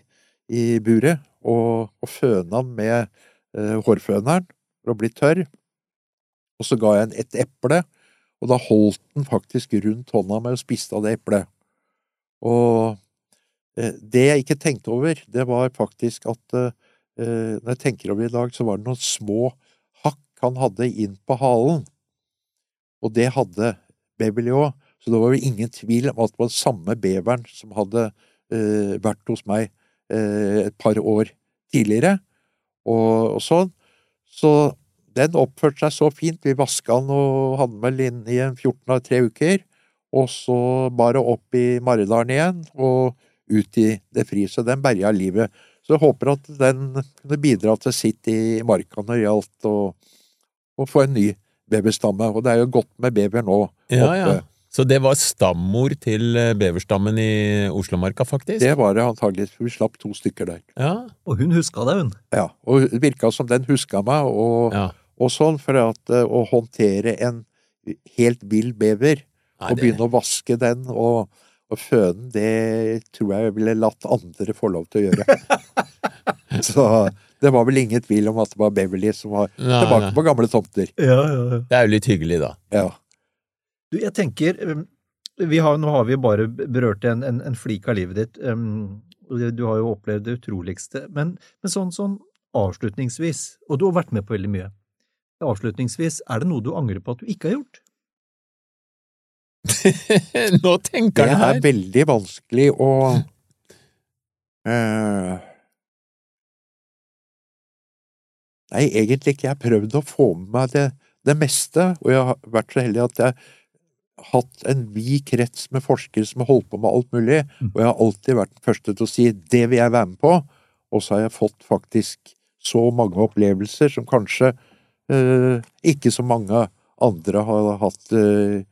Speaker 3: i buret og, og føna den med eh, hårføneren for å bli tørr. Og så ga jeg den et eple, og da holdt den faktisk rundt hånda mi og spiste av det eplet. Og eh, det jeg ikke tenkte over, det var faktisk at eh, når jeg tenker over i dag, så var det noen små hakk han hadde inn på halen. Og det hadde Beverly òg, så det var jo ingen tvil om at det var samme beveren som hadde eh, vært hos meg eh, et par år tidligere, og, og sånn. Så den oppførte seg så fint. Vi vaska den og hadde den vel inne i en 14 av tre uker, og så bare opp i Maridalen igjen og ut i det frie. Så den berga livet. Så jeg håper at den kunne bidra til sitt i marka når det gjaldt å, få en ny beverstamme. Og det er jo godt med bever nå
Speaker 2: Ja,
Speaker 3: oppe.
Speaker 2: ja. Så det var stammor til eh, beverstammen i Oslomarka, faktisk?
Speaker 3: Det var det antageligvis, for vi slapp to stykker der.
Speaker 2: Ja,
Speaker 1: Og hun huska det, hun.
Speaker 3: Ja, og det virka som den huska meg, og,
Speaker 2: ja.
Speaker 3: og sånn, for at, eh, å håndtere en helt vill bever
Speaker 2: Nei,
Speaker 3: og
Speaker 2: det-
Speaker 3: begynne å vaske den og, og føne, den, det tror jeg jeg ville latt andre få lov til å gjøre. Så det var vel ingen tvil om at det var Beverly som var
Speaker 2: Nei,
Speaker 3: tilbake på gamle tomter.
Speaker 1: Ja, ja, ja.
Speaker 2: Det er jo litt hyggelig, da.
Speaker 3: Ja.
Speaker 1: Du, jeg tenker, vi har, nå har vi bare berørt en, en, en flik av livet ditt. Det- du har jo opplevd det utroligste. Men, men sånn, sånn avslutningsvis, og du har vært med på veldig mye, avslutningsvis, er det noe du angrer på at du ikke har gjort?
Speaker 2: Nå tenker
Speaker 3: jeg
Speaker 2: her.
Speaker 3: Det
Speaker 2: er
Speaker 3: veldig vanskelig å uh, Nei, egentlig ikke. Jeg har prøvd å få med meg det, det meste, og jeg har vært så heldig at jeg hatt en vid krets med forskere som har holdt på med alt mulig, og jeg har alltid vært den første til å si 'det vil jeg være med på', og så har jeg fått faktisk så mange opplevelser som kanskje eh, ikke så mange andre har hatt eh,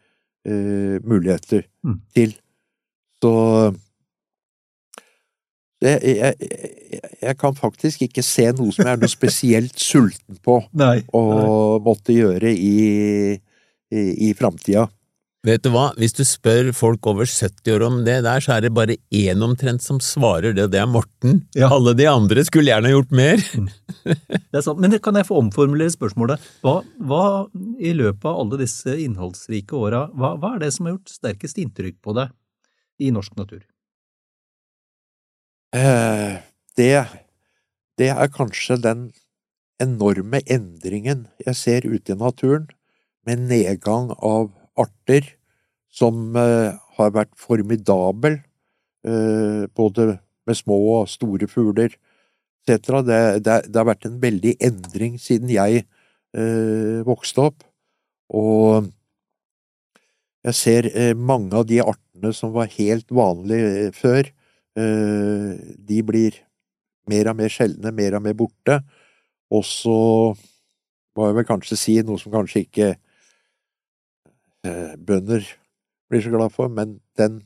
Speaker 3: eh, muligheter
Speaker 1: Mm.
Speaker 3: til. Så jeg, jeg, jeg kan faktisk ikke se noe som jeg er noe spesielt sulten på
Speaker 1: Nei.
Speaker 3: å måtte gjøre i, i, i framtida.
Speaker 2: Vet du hva, hvis du spør folk over 70 år om det der, så er det bare én omtrent som svarer det, og det er Morten.
Speaker 1: Ja.
Speaker 2: Alle de andre skulle gjerne gjort mer.
Speaker 1: Det er sant. Men kan jeg få omformulere spørsmålet? Hva, hva i løpet av alle disse innholdsrike åra, hva, hva er det som har gjort sterkest inntrykk på deg i norsk natur?
Speaker 3: Eh, det, det er kanskje den enorme endringen jeg ser ute i naturen, med nedgang av arter som eh, har vært formidabel, eh, både med små og store fugler etc. Det, det, det har vært en veldig endring siden jeg eh, vokste opp, og jeg ser mange av de artene som var helt vanlige før, de blir mer og mer sjeldne, mer og mer borte. Og så må jeg vel kanskje si noe som kanskje ikke bønder blir så glad for, men den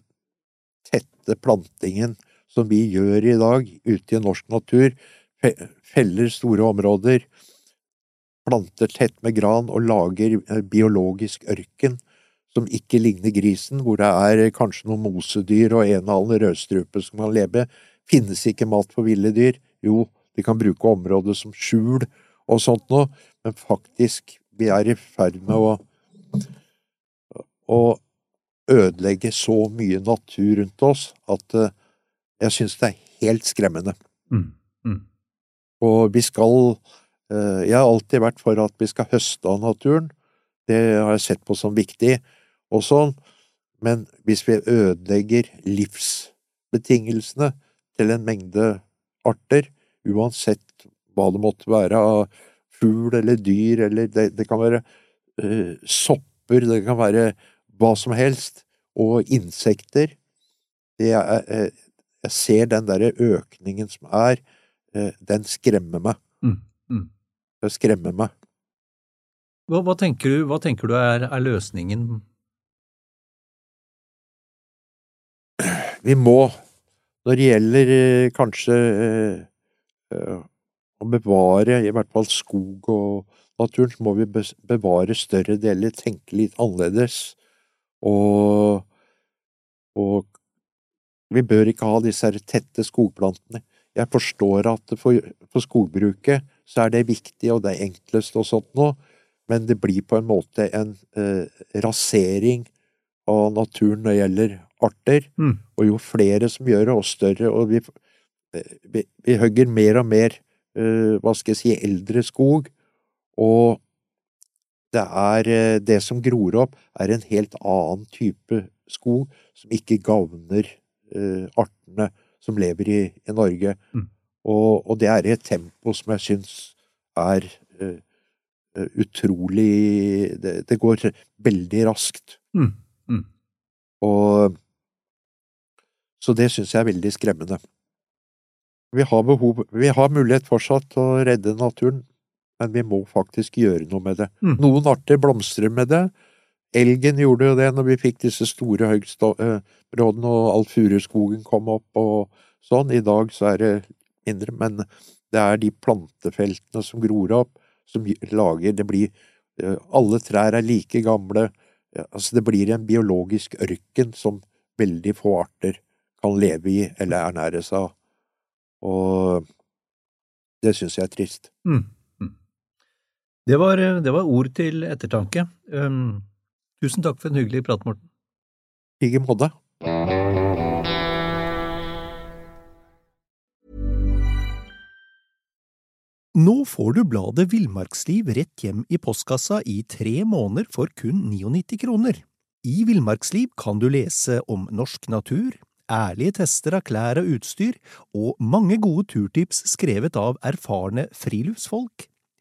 Speaker 3: tette plantingen som vi gjør i dag ute i norsk natur, feller store områder, planter tett med gran og lager eh, biologisk ørken som ikke ligner grisen, hvor det er kanskje noen mosedyr og en og annen rødstrupe som kan leve. Finnes ikke mat for ville dyr? Jo, de kan bruke området som skjul og sånt noe, men faktisk, vi er i ferd med å, å ødelegge så mye natur rundt oss at eh, jeg synes det er helt skremmende.
Speaker 1: Mm. Mm.
Speaker 3: Og vi skal eh, Jeg har alltid vært for at vi skal høste av naturen. Det har jeg sett på som viktig og sånn. Men hvis vi ødelegger livsbetingelsene til en mengde arter, uansett hva det måtte være av fugl eller dyr, eller det, det kan være uh, sopper, det kan være hva som helst, og insekter det er, eh, Jeg ser den derre økningen som er, eh, den skremmer meg.
Speaker 1: Mm, mm.
Speaker 3: Det skremmer meg.
Speaker 1: Hva, hva, tenker du, hva tenker du er, er løsningen?
Speaker 3: Vi må, når det gjelder eh, kanskje å bevare i hvert fall skog og naturen, så må vi bevare større deler, tenke litt annerledes. Og, og vi bør ikke ha disse tette skogplantene. Jeg forstår at for, for skogbruket så er det viktig, og det er enklest og sånt noe, men det blir på en måte en eh, rasering av naturen når det gjelder arter.
Speaker 1: Mm.
Speaker 3: Og jo flere som gjør det, og større, og vi, vi, vi hugger mer og mer, eh, hva skal jeg si, eldre skog, og det er eh, det som gror opp, er en helt annen type skog som ikke gagner uh, artene som lever i, i Norge.
Speaker 1: Mm.
Speaker 3: Og, og det er et tempo som jeg syns er uh, utrolig det, det går veldig raskt.
Speaker 1: Mm. Mm.
Speaker 3: Og Så det syns jeg er veldig skremmende. Vi har behov Vi har mulighet fortsatt til å redde naturen, men vi må faktisk gjøre noe med det.
Speaker 1: Mm.
Speaker 3: Noen arter blomstrer med det. Elgen gjorde jo det når vi fikk disse store høgstområdene og all furuskogen kom opp og sånn. I dag så er det mindre, men det er de plantefeltene som gror opp, som lager Det blir eh, Alle trær er like gamle. Altså, det blir en biologisk ørken som veldig få arter kan leve i eller ernære seg av. Og det syns jeg er trist.
Speaker 1: Mm. Det, var, det var ord til ettertanke. Um, tusen takk for en hyggelig prat, Morten.
Speaker 3: I like måte.
Speaker 1: Nå får du bladet Villmarksliv rett hjem i postkassa i tre måneder for kun 99 kroner. I Villmarksliv kan du lese om norsk natur, ærlige tester av klær og utstyr, og mange gode turtips skrevet av erfarne friluftsfolk,